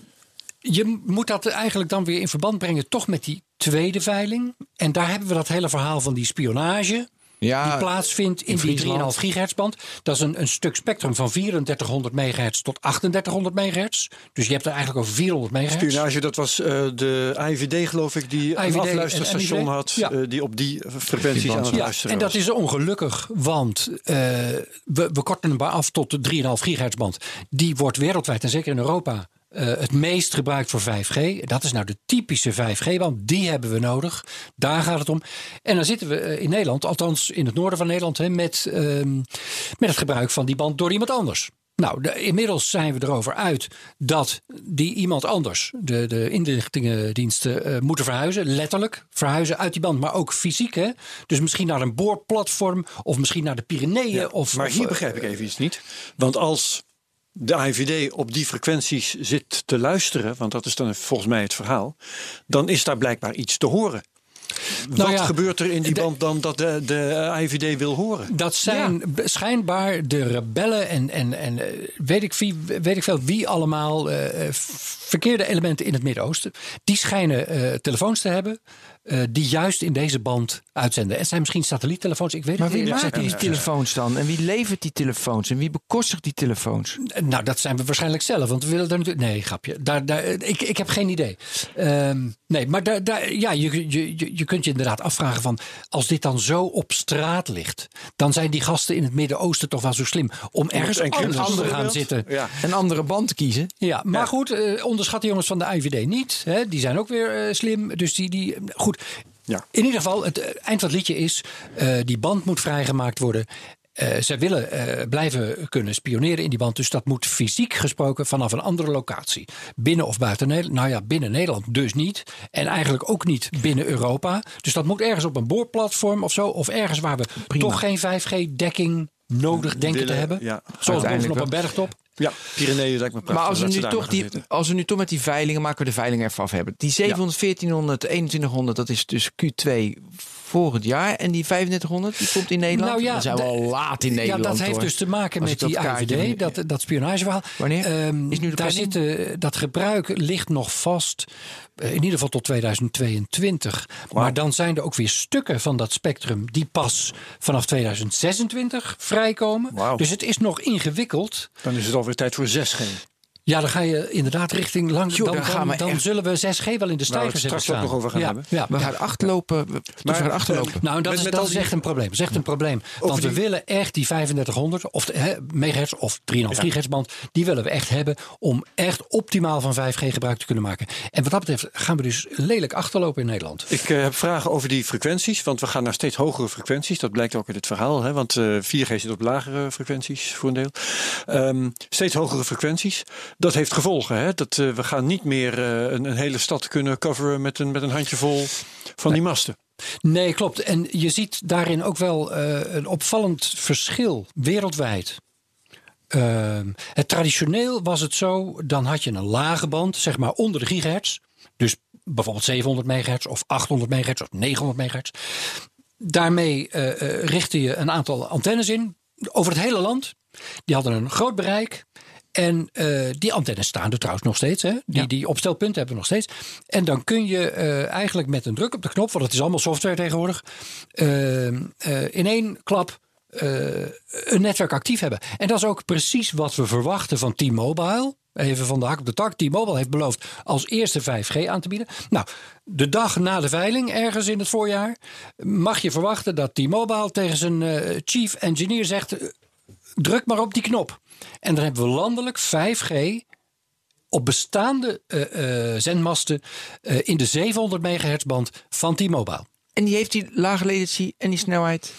je moet dat eigenlijk dan weer in verband brengen, toch met die tweede veiling. En daar hebben we dat hele verhaal van die spionage. Ja, die plaatsvindt in, in die Friesland. 3,5 gigahertz band. Dat is een, een stuk spectrum van 3400 megahertz tot 3800 megahertz. Dus je hebt er eigenlijk over 400 megahertz. Spionage, dat was eh, de IVD geloof ik, die een afluisterstation had. Ja. eh, die op die frequenties aan het Ja, luisteren en dat is ongelukkig, want eh, we, we korten hem maar af tot de 3,5 gigahertz band. Die wordt wereldwijd en zeker in Europa eh, het meest gebruikt voor 5G. Dat is nou de typische 5G-band. Die hebben we nodig. Daar gaat het om. En dan zitten we eh, in Nederland, althans in het noorden van Nederland, hè, met, ehm, met het gebruik van die band door iemand anders. Nou, de- inmiddels zijn we erover uit dat die iemand anders, de, de inlichtingendiensten, eh, moeten verhuizen. Letterlijk verhuizen uit die band, maar ook fysiek. Hè? Dus misschien naar een boorplatform of misschien naar de Pyreneeën. Ja, of, maar hier begrijp ik even iets niet. Want als de IVD op die frequenties zit te luisteren, want dat is dan volgens mij het verhaal, dan is daar blijkbaar iets te horen. Wat Nou ja, gebeurt er in die de- band dan dat de, de IVD wil horen? Dat zijn schijnbaar de rebellen en, en, en eh, weet, ik wie, weet ik veel wie allemaal eh, eh, verkeerde elementen in het Midden-Oosten. Die schijnen eh, telefoons te hebben eh, die juist in deze band uitzenden. Het zijn misschien satelliettelefoons, ik weet Maar het wie eerlijk maakt gezegd die niet. telefoons dan? En wie levert die telefoons? En wie bekostigt die telefoons? Nou, dat zijn we waarschijnlijk zelf. Want we willen daar natuurlijk. Nee, grapje. Daar, daar, ik, ik heb geen idee. Ehm, nee, maar daar, daar, ja, je, je, je, je kunt je inderdaad afvragen van. Als dit dan zo op straat ligt. dan zijn die gasten in het Midden-Oosten toch wel zo slim. om ergens een anders te andere gaan beeld. zitten. Ja. Een andere band te kiezen? Ja, maar Ja. goed, eh, onderschat de jongens van de IVD niet. Hè? Die zijn ook weer eh, slim. Dus die, die goed. Ja. In ieder geval, het eh, eind van het liedje is: eh, die band moet vrijgemaakt worden. Eh zij willen blijven kunnen spioneren in die band. Dus dat moet fysiek gesproken vanaf een andere locatie. Binnen of buiten Nederland. Nou ja, binnen Nederland dus niet. En eigenlijk ook niet binnen Europa. Dus dat moet ergens op een boorplatform of zo. Of ergens waar we toch geen 5G-dekking nodig denken te hebben. ja. Zoals bovenop een bergtop. Ja, Pyreneeën lijkt me prachtig. Maar als we, nu toch maar die, zitten. als we nu toch met die veilingen maken we de veiling ervan af hebben. Die 700, 1400, 2100, dat is dus Q2 volgend jaar. En die 3500, die komt in Nederland. Nou ja, Dan zijn we al laat in Nederland. Ja, dat heeft hoor. dus te maken met die AVD, dat, dat spionageverhaal. Wanneer? Ehm, Is nu de daar zitten, dat gebruik ligt nog vast, eh, in ieder geval tot 2022. Maar dan zijn er ook weer stukken van dat spectrum die pas vanaf 2026 vrijkomen. Wauw. Dus het is nog ingewikkeld. Dan is het alweer tijd voor 6G. Ja, dan ga je inderdaad richting lang. Dan, daar gaan we dan echt- zullen we 6G wel in de we stijgers het straks ook nog over gaan ja, hebben. Ja, We gaan achterlopen. We, we gaan achterlopen. nou, dat, Met- is, met dat is echt een probleem. Dat is echt een probleem. Want we willen echt die 3500 of megahertz of 3,5 gigahertz band. Die willen we echt hebben om echt optimaal van 5G gebruik te kunnen maken. En wat dat betreft gaan we dus lelijk achterlopen in Nederland. Ik eh, heb vragen over die frequenties, want we gaan naar steeds hogere frequenties. Dat blijkt ook uit het verhaal, hè, want eh 4G zit op lagere frequenties voor een deel. Ehm, steeds hogere frequenties. Dat heeft gevolgen. Hè, dat, eh, we gaan niet meer eh, een, een hele stad kunnen coveren met een, met een handjevol van die masten. Nee, klopt. En je ziet daarin ook wel eh, een opvallend verschil wereldwijd. Ehm, het traditioneel was het zo, dan had je een lage band, zeg maar onder de gigahertz. Dus bijvoorbeeld 700 megahertz of 800 megahertz of 900 megahertz. Daarmee richtte je een aantal antennes in over het hele land. Die hadden een groot bereik. En eh, die antennes staan er trouwens nog steeds. Hè? Die, die opstelpunten hebben we nog steeds. En dan kun je eh, eigenlijk met een druk op de knop, want het is allemaal software tegenwoordig, eh, eh, in één klap een netwerk actief hebben. En dat is ook precies wat we verwachten van T-Mobile. Even van de hak op de tak. T-Mobile heeft beloofd als eerste 5G aan te bieden. Nou, de dag na de veiling, ergens in het voorjaar, mag je verwachten dat T-Mobile tegen zijn chief engineer zegt: druk maar op die knop. En dan hebben we landelijk 5G op bestaande eh, eh, zendmasten eh, in de 700 megahertz band van T-Mobile. En die heeft die lage latency en die snelheid.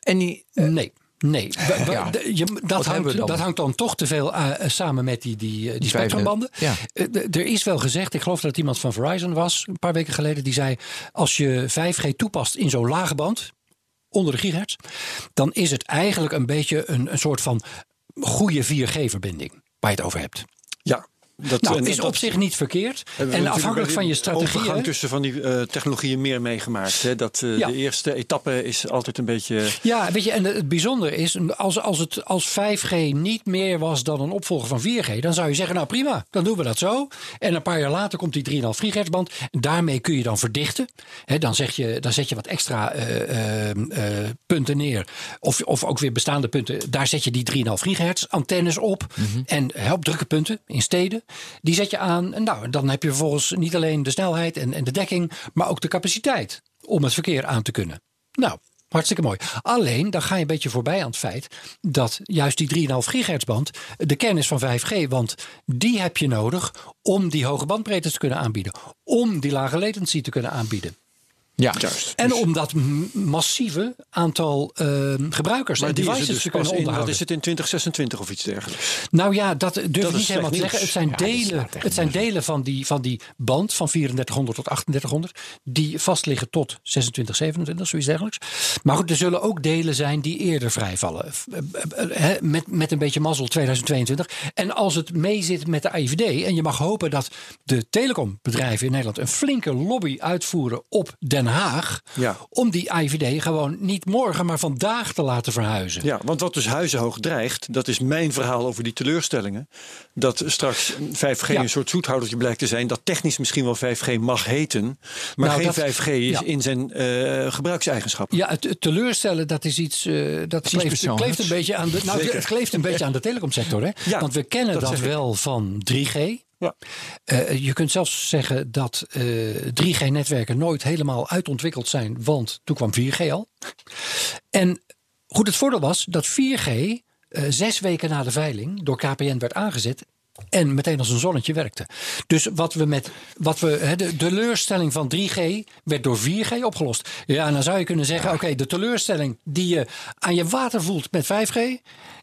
En die. Nee. Nee, Ja. je, dat, hangt, dan? dat hangt dan toch te veel samen met die, die, die spectrumbanden. Ja. Er is wel gezegd, ik geloof dat het iemand van Verizon was, een paar weken geleden, die zei: als je 5G toepast in zo'n lage band, onder de gigahertz, dan is het eigenlijk een beetje een, een soort van goede 4G-verbinding waar je het over hebt. Ja, dat Nou, en is dat op zich niet verkeerd. En afhankelijk van je strategie. overgang tussen van die eh, technologieën meer meegemaakt. Hè? Dat eh, Ja. de eerste etappe is altijd een beetje. Ja, weet je, en het bijzondere is, als, als het als 5G niet meer was dan een opvolger van 4G, dan zou je zeggen, nou prima, dan doen we dat zo. En een paar jaar later komt die 3,5 gigahertz band. Daarmee kun je dan verdichten. Hè, dan, zeg je, dan zet je wat extra eh, punten neer. Of, of ook weer bestaande punten. Daar zet je die 3,5 gigahertz antennes op. En help drukke punten in steden. Die zet je aan. En nou, dan heb je vervolgens niet alleen de snelheid en, en de dekking, maar ook de capaciteit om het verkeer aan te kunnen. Nou, hartstikke mooi. Alleen, dan ga je een beetje voorbij aan het feit dat juist die 3,5 gigahertz band de kern is van 5G. Want die heb je nodig om die hoge bandbreedte te kunnen aanbieden. Om die lage latency te kunnen aanbieden. Ja, Juist. En om dat massieve aantal ehm, gebruikers Maar en devices dus te kunnen in, wat onderhouden. is het in 2026 of iets dergelijks. Nou ja, dat durf Dat ik niet helemaal te zeggen. Het zijn. Ja, delen, het zijn delen van, die, van die band van 3400 tot 3800 die vastliggen tot 26, 27, zoiets dergelijks. Maar goed, er zullen ook delen zijn die eerder vrijvallen. Eh, eh, hè, Met, met een beetje mazzel 2022. En als het meezit met de AIVD en je mag hopen dat de telecombedrijven in Nederland een flinke lobby uitvoeren op Den Haag. Ja. Om die AIVD gewoon niet morgen, maar vandaag te laten verhuizen. Ja, want wat dus huizenhoog dreigt, dat is mijn verhaal over die teleurstellingen. Dat straks 5G Ja. een soort zoethoudertje blijkt te zijn, dat technisch misschien wel 5G mag heten, maar Nou, geen dat- 5G is ja. in zijn eh, gebruikseigenschappen. Ja, het, het teleurstellen, dat is iets. eh, dat kleeft, een beetje aan de. Nou, het kleeft een beetje aan de telecomsector, hè? Ja, Want we kennen dat wel van 3G. Ja. Eh, je kunt zelfs zeggen dat eh 3G-netwerken nooit helemaal uitontwikkeld zijn, want toen kwam 4G al. En goed, het voordeel was dat 4G eh, zes weken na de veiling door KPN werd aangezet. En meteen als een zonnetje werkte. Dus wat we met wat we, de teleurstelling van 3G werd door 4G opgelost. Ja, dan zou je kunnen zeggen: oké, de teleurstelling die je aan je water voelt met 5G,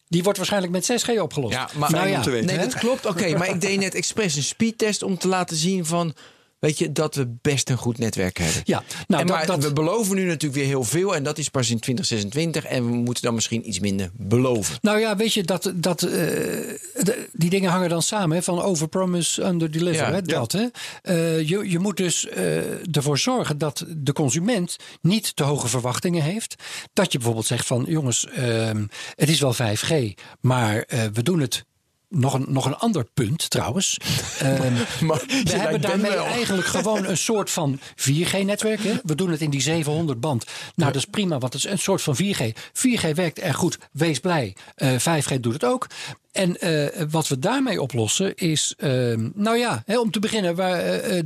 die wordt waarschijnlijk met 6G opgelost. Ja, maar nou ja, om te weten. Nee, hè? dat klopt. Oké, maar ik deed net expres een speedtest om te laten zien van. Weet je, dat we best een goed netwerk hebben. Ja, nou, en dat- maar dat- we beloven nu natuurlijk weer heel veel. En dat is pas in 2026. En we moeten dan misschien iets minder beloven. Nou ja, weet je, dat, dat, eh, de- die dingen hangen dan samen. Hè, van overpromise, underdeliver. Ja, hè, dat, hè. Eh, je, je moet dus eh, ervoor zorgen dat de consument niet te hoge verwachtingen heeft. Dat je bijvoorbeeld zegt van, jongens, ehm, het is wel 5G, maar eh, we doen het... Nog een, nog een ander punt trouwens. Ehm, Maar we hebben Ben daarmee eigenlijk gewoon een soort van 4G-netwerk. hè. We doen het in die 700 band. Nou, dat is prima, want het is een soort van 4G. 4G werkt erg goed. Wees blij. Eh 5G doet het ook. En eh, wat we daarmee oplossen is, ehm, nou ja, hè, om te beginnen, waar, eh, eh,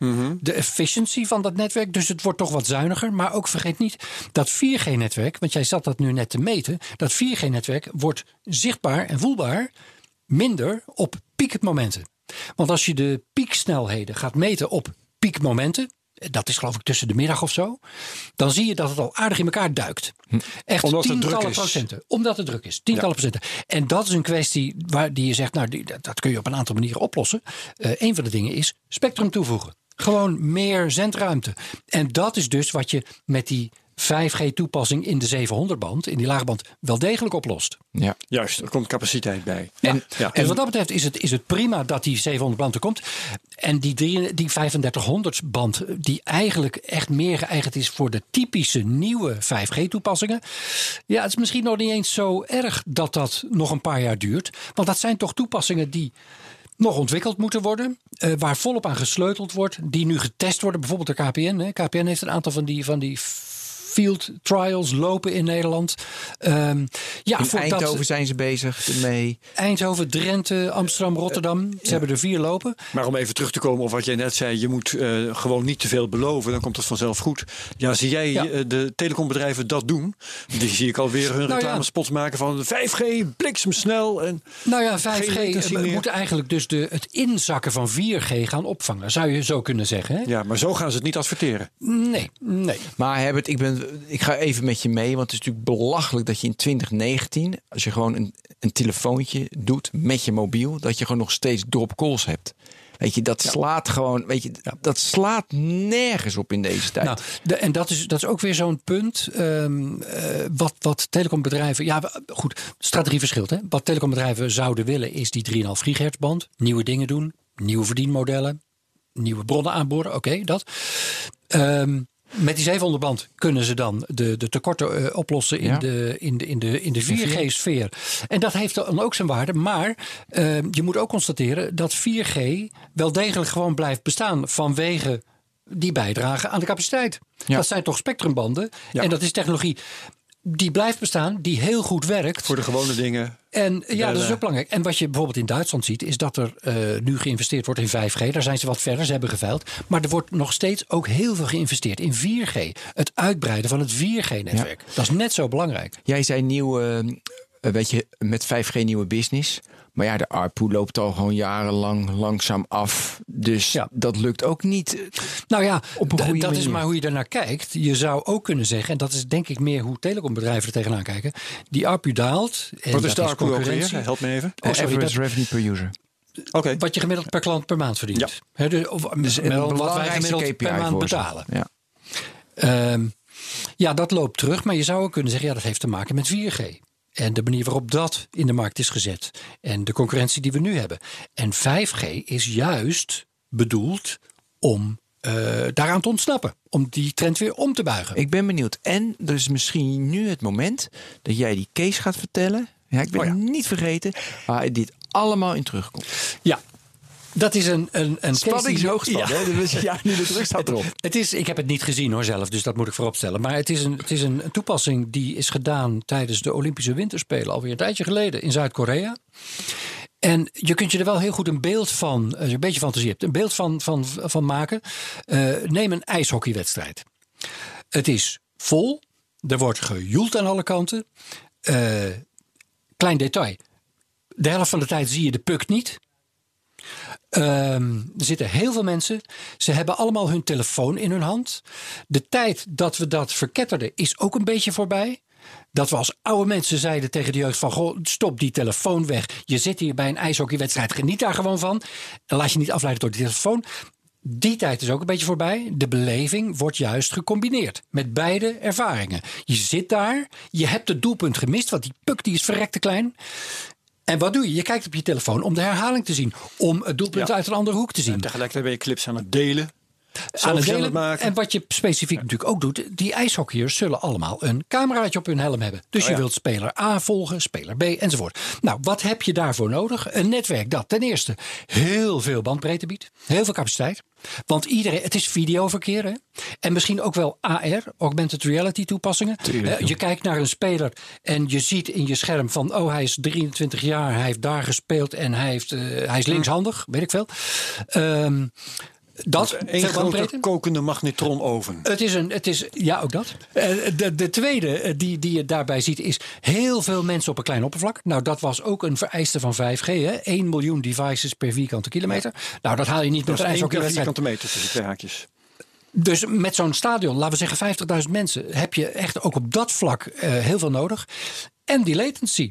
de energiezuinigheid. De efficiency van dat netwerk. Dus het wordt toch wat zuiniger. Maar ook vergeet niet dat 4G-netwerk, want jij zat dat nu net te meten. Dat 4G-netwerk wordt zichtbaar en voelbaar minder op piekmomenten. Want als je de pieksnelheden gaat meten op piekmomenten. Dat is geloof ik tussen de middag of zo. Dan zie je dat het al aardig in elkaar duikt. Echt Omdat tientallen procenten. Omdat het druk is. Tientallen procenten. En dat is een kwestie waar die je zegt, nou, die- dat, kun je op een aantal manieren oplossen. Eh een van de dingen is spectrum toevoegen. Gewoon meer zendruimte. En dat is dus wat je met die 5G-toepassing in de 700-band, in die laagband, wel degelijk oplost. Ja. Juist, er komt capaciteit bij. En, Ja. Dus wat dat betreft is het, is het prima dat die 700 band er komt. En die, drie- die 3500 band, die eigenlijk echt meer geëigend is voor de typische nieuwe 5G-toepassingen. Ja, het is misschien nog niet eens zo erg dat dat nog een paar jaar duurt. Want dat zijn toch toepassingen die nog ontwikkeld moeten worden. eh, waar volop aan gesleuteld wordt. Die nu getest worden, bijvoorbeeld door KPN. Hè. KPN heeft een aantal van die, van die field trials lopen in Nederland. Ehm, ja, In voor dat- Eindhoven zijn ze bezig mee. Eindhoven, Drenthe, Amsterdam, Rotterdam. Ze hebben er vier lopen. Maar om even terug te komen op wat jij net zei, je moet eh, gewoon niet te veel beloven, dan komt het vanzelf goed. Ja, zie jij Ja. eh, de telecombedrijven dat doen? Die zie ik alweer hun ja. reclamespots maken van 5G, bliksemsnel. En Nou ja, Geen 5G latency eh, meer. moet eigenlijk dus de, het inzakken van 4G gaan opvangen. Zou je zo kunnen zeggen. Hè? ja, maar zo gaan ze het niet adverteren. Nee, nee. Maar Herbert, ik, ben, ik ga even met je mee. Want het is natuurlijk belachelijk dat je in 2019, als je gewoon een, een telefoontje doet met je mobiel, dat je gewoon nog steeds drop calls hebt. Weet je, dat slaat gewoon, weet je, dat slaat nergens op in deze tijd. Nou, de, en dat is, dat is ook weer zo'n punt. ehm, eh, wat, wat telecombedrijven. Ja, goed, strategie verschilt. Hè? Wat telecombedrijven zouden willen is die 3,5 gigahertz band. Nieuwe dingen doen, nieuwe verdienmodellen, nieuwe bronnen aanboren. Oké, dat. Ehm, met die 700 band kunnen ze dan de, de tekorten eh, oplossen in, Ja. de, in, de, in, de, in de 4G-sfeer. En dat heeft dan ook zijn waarde. Maar ehm, je moet ook constateren dat 4G wel degelijk gewoon blijft bestaan vanwege die bijdragen aan de capaciteit. Ja. Dat zijn toch spectrumbanden. En dat is technologie die blijft bestaan, die heel goed werkt. Voor de gewone dingen. En ja, dat is ook belangrijk. En wat je bijvoorbeeld in Duitsland ziet, is dat er eh, nu geïnvesteerd wordt in 5G. Daar zijn ze wat verder, ze hebben geveild. Maar er wordt nog steeds ook heel veel geïnvesteerd in 4G. Het uitbreiden van het 4G-netwerk. Dat is net zo belangrijk. Jij zei nieuw, eh, weet je, met 5G nieuwe business. Maar ja, de ARPU loopt al gewoon jarenlang langzaam af. Dus Ja. dat lukt ook niet. Nou ja, Op een d- goede dat is maar hoe je ernaar kijkt. Je zou ook kunnen zeggen, en dat is denk ik meer hoe telecombedrijven er tegenaan kijken. Die ARPU daalt. En Wat dat is de ARPU ook concurrentie. weer? Help me even. Oh, sorry, average dat- revenue per user. Oké. Wat je gemiddeld per klant per maand verdient. Ja. Hè, dus, of, Dus wat wij belangrijkste gemiddeld KPI per maand betalen. Ja. Ehm, ja, dat loopt terug. Maar je zou ook kunnen zeggen, ja, dat heeft te maken met 4G. En de manier waarop dat in de markt is gezet. En de concurrentie die we nu hebben. En 5G is juist bedoeld om eh, daaraan te ontsnappen. Om die trend weer om te buigen. Ik ben benieuwd. En er is misschien nu het moment dat jij die case gaat vertellen. Ja, ik ben Oh ja. niet vergeten waar dit allemaal in terugkomt. Ja, dat is een, een, een Spanningshoogspan, hè? Dus ja, nu de druk staat erop. Het is, ik heb het niet gezien hoor zelf, dus dat moet ik vooropstellen. Maar het is, een, het is een, toepassing die is gedaan tijdens de Olympische Winterspelen alweer een tijdje geleden in Zuid-Korea. En je kunt je er wel heel goed een beeld van, als je een beetje fantasie hebt, een beeld van, van, van maken. Eh, neem een ijshockeywedstrijd. Het is vol, er wordt gejoeld aan alle kanten. Eh, klein detail. De helft van de tijd zie je de puck niet. Ehm, er zitten heel veel mensen. Ze hebben allemaal hun telefoon in hun hand. De tijd dat we dat verketterden is ook een beetje voorbij. Dat we als oude mensen zeiden tegen de jeugd van... Goh, stop die telefoon weg. Je zit hier bij een ijshockeywedstrijd. Geniet daar gewoon van. Laat je niet afleiden door die telefoon. Die tijd is ook een beetje voorbij. De beleving wordt juist gecombineerd met beide ervaringen. Je zit daar, je hebt het doelpunt gemist... want die puk die is verrekte klein... En wat doe je? Je kijkt op je telefoon om de herhaling te zien. Om het doelpunt Ja. uit een andere hoek te zien. En tegelijkertijd ben je clips aan het delen. Aan het delen. maken. En wat je specifiek natuurlijk ook doet, die ijshockeyers zullen allemaal een cameraatje op hun helm hebben. Dus Oh je ja. wilt speler A volgen, speler B enzovoort. Nou, wat heb je daarvoor nodig? Een netwerk dat ten eerste heel veel bandbreedte biedt, heel veel capaciteit. Want iedereen, het is videoverkeer hè? en misschien ook wel AR, augmented reality toepassingen. Eh, je kijkt naar een speler en je ziet in je scherm van, oh hij is 23 jaar, hij heeft daar gespeeld en hij, heeft, eh, hij is linkshandig, weet ik veel. Ehm, dat, Een grote kokende magnetronoven. Het is een, het is, ja, ook dat. Eh, De, de tweede eh, die, die je daarbij ziet is heel veel mensen op een klein oppervlak. Nou, dat was ook een vereiste van 5G. Hè? 1 miljoen devices per vierkante kilometer. Nou, dat haal je niet Dat met een ijshockeywedstrijd. vierkante meter tussen twee haakjes. Dus met zo'n stadion, laten we zeggen 50.000 mensen, heb je echt ook op dat vlak eh, heel veel nodig. En die latency.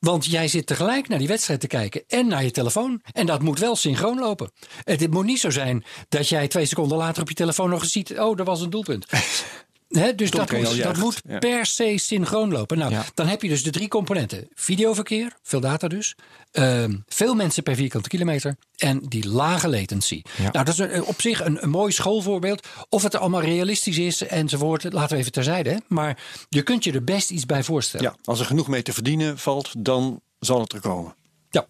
Want jij zit tegelijk naar die wedstrijd te kijken en naar je telefoon. En dat moet wel synchroon lopen. Het, moet niet zo zijn dat jij twee seconden later op je telefoon nog eens ziet: oh, er was een doelpunt. Hè, dus dat moet, dat moet Ja. per se synchroon lopen. Nou, Ja. dan heb je dus de drie componenten: videoverkeer, veel data dus, ehm, veel mensen per vierkante kilometer en die lage latency. Ja. Nou, dat is op zich een, een mooi schoolvoorbeeld. Of het allemaal realistisch is enzovoort, laten we even terzijde. Hè? Maar je kunt je er best iets bij voorstellen. Ja, als er genoeg mee te verdienen valt, dan zal het er komen. Ja.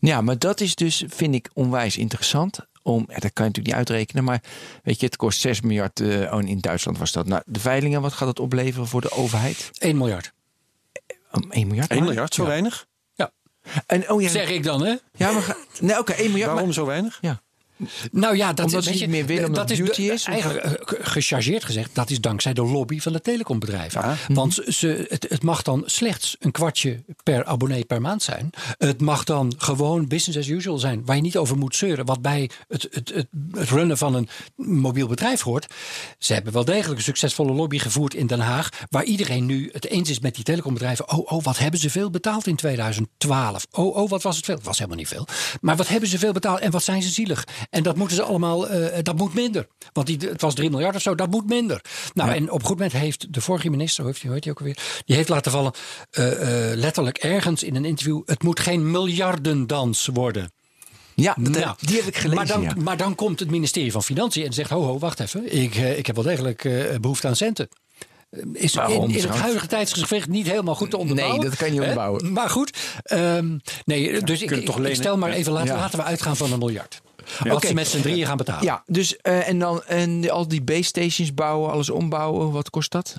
Ja, maar dat is dus, vind ik, onwijs interessant. Om, ja, dat kan je natuurlijk niet uitrekenen, maar weet je, het kost 6 miljard. eh, oh, in Duitsland was dat. Nou, de veilingen, wat gaat het opleveren voor de overheid? 1 miljard. Um, 1 miljard? 1 maar? miljard, zo Ja. weinig? En, oh ja, Zeg ik dan, hè? ja maar nee, oké, 1 miljard. Waarom maar- zo weinig? Nou ja, dat Omdat is, ze niet meer willen omdat dat is Eigenlijk ge- gechargeerd gezegd, dat is dankzij de lobby van de telecombedrijven. Want ze, het, het mag dan slechts een kwartje per abonnee per maand zijn. Het mag dan gewoon business as usual zijn, waar je niet over moet zeuren. Wat bij het, het, het, het runnen van een mobiel bedrijf hoort. Ze hebben wel degelijk een succesvolle lobby gevoerd in Den Haag, waar iedereen nu het eens is met die telecombedrijven. Oh, oh, wat hebben ze veel betaald in 2012? Oh, oh, wat was het veel? Het was helemaal niet veel. Maar wat hebben ze veel betaald en wat zijn ze zielig? En dat moeten ze allemaal, eh, dat moet minder. Want die, het was 3 miljard of zo, dat moet minder. Nou, en op een goed moment heeft de vorige minister, hoe heet hij ook alweer? Die heeft laten vallen, eh, eh, letterlijk ergens in een interview: het moet geen miljardendans worden. Ja, dat, Nou, die heb ik gelezen. Maar dan, ja. maar dan komt het ministerie van Financiën en zegt: ho, ho, wacht even. Ik, ik heb wel degelijk eh, behoefte aan centen. Is Waarom in, in het huidige tijdsgewicht niet helemaal goed te onderbouwen. Nee, dat kan je Hè? onderbouwen. Maar goed, ehm, nee, dus ik, ik, stel maar even, laten, Ja. laten we uitgaan van een miljard. Oké. ze met z'n drieën gaan betalen. Ja, dus eh, en dan en al die base stations bouwen, alles ombouwen, wat kost dat?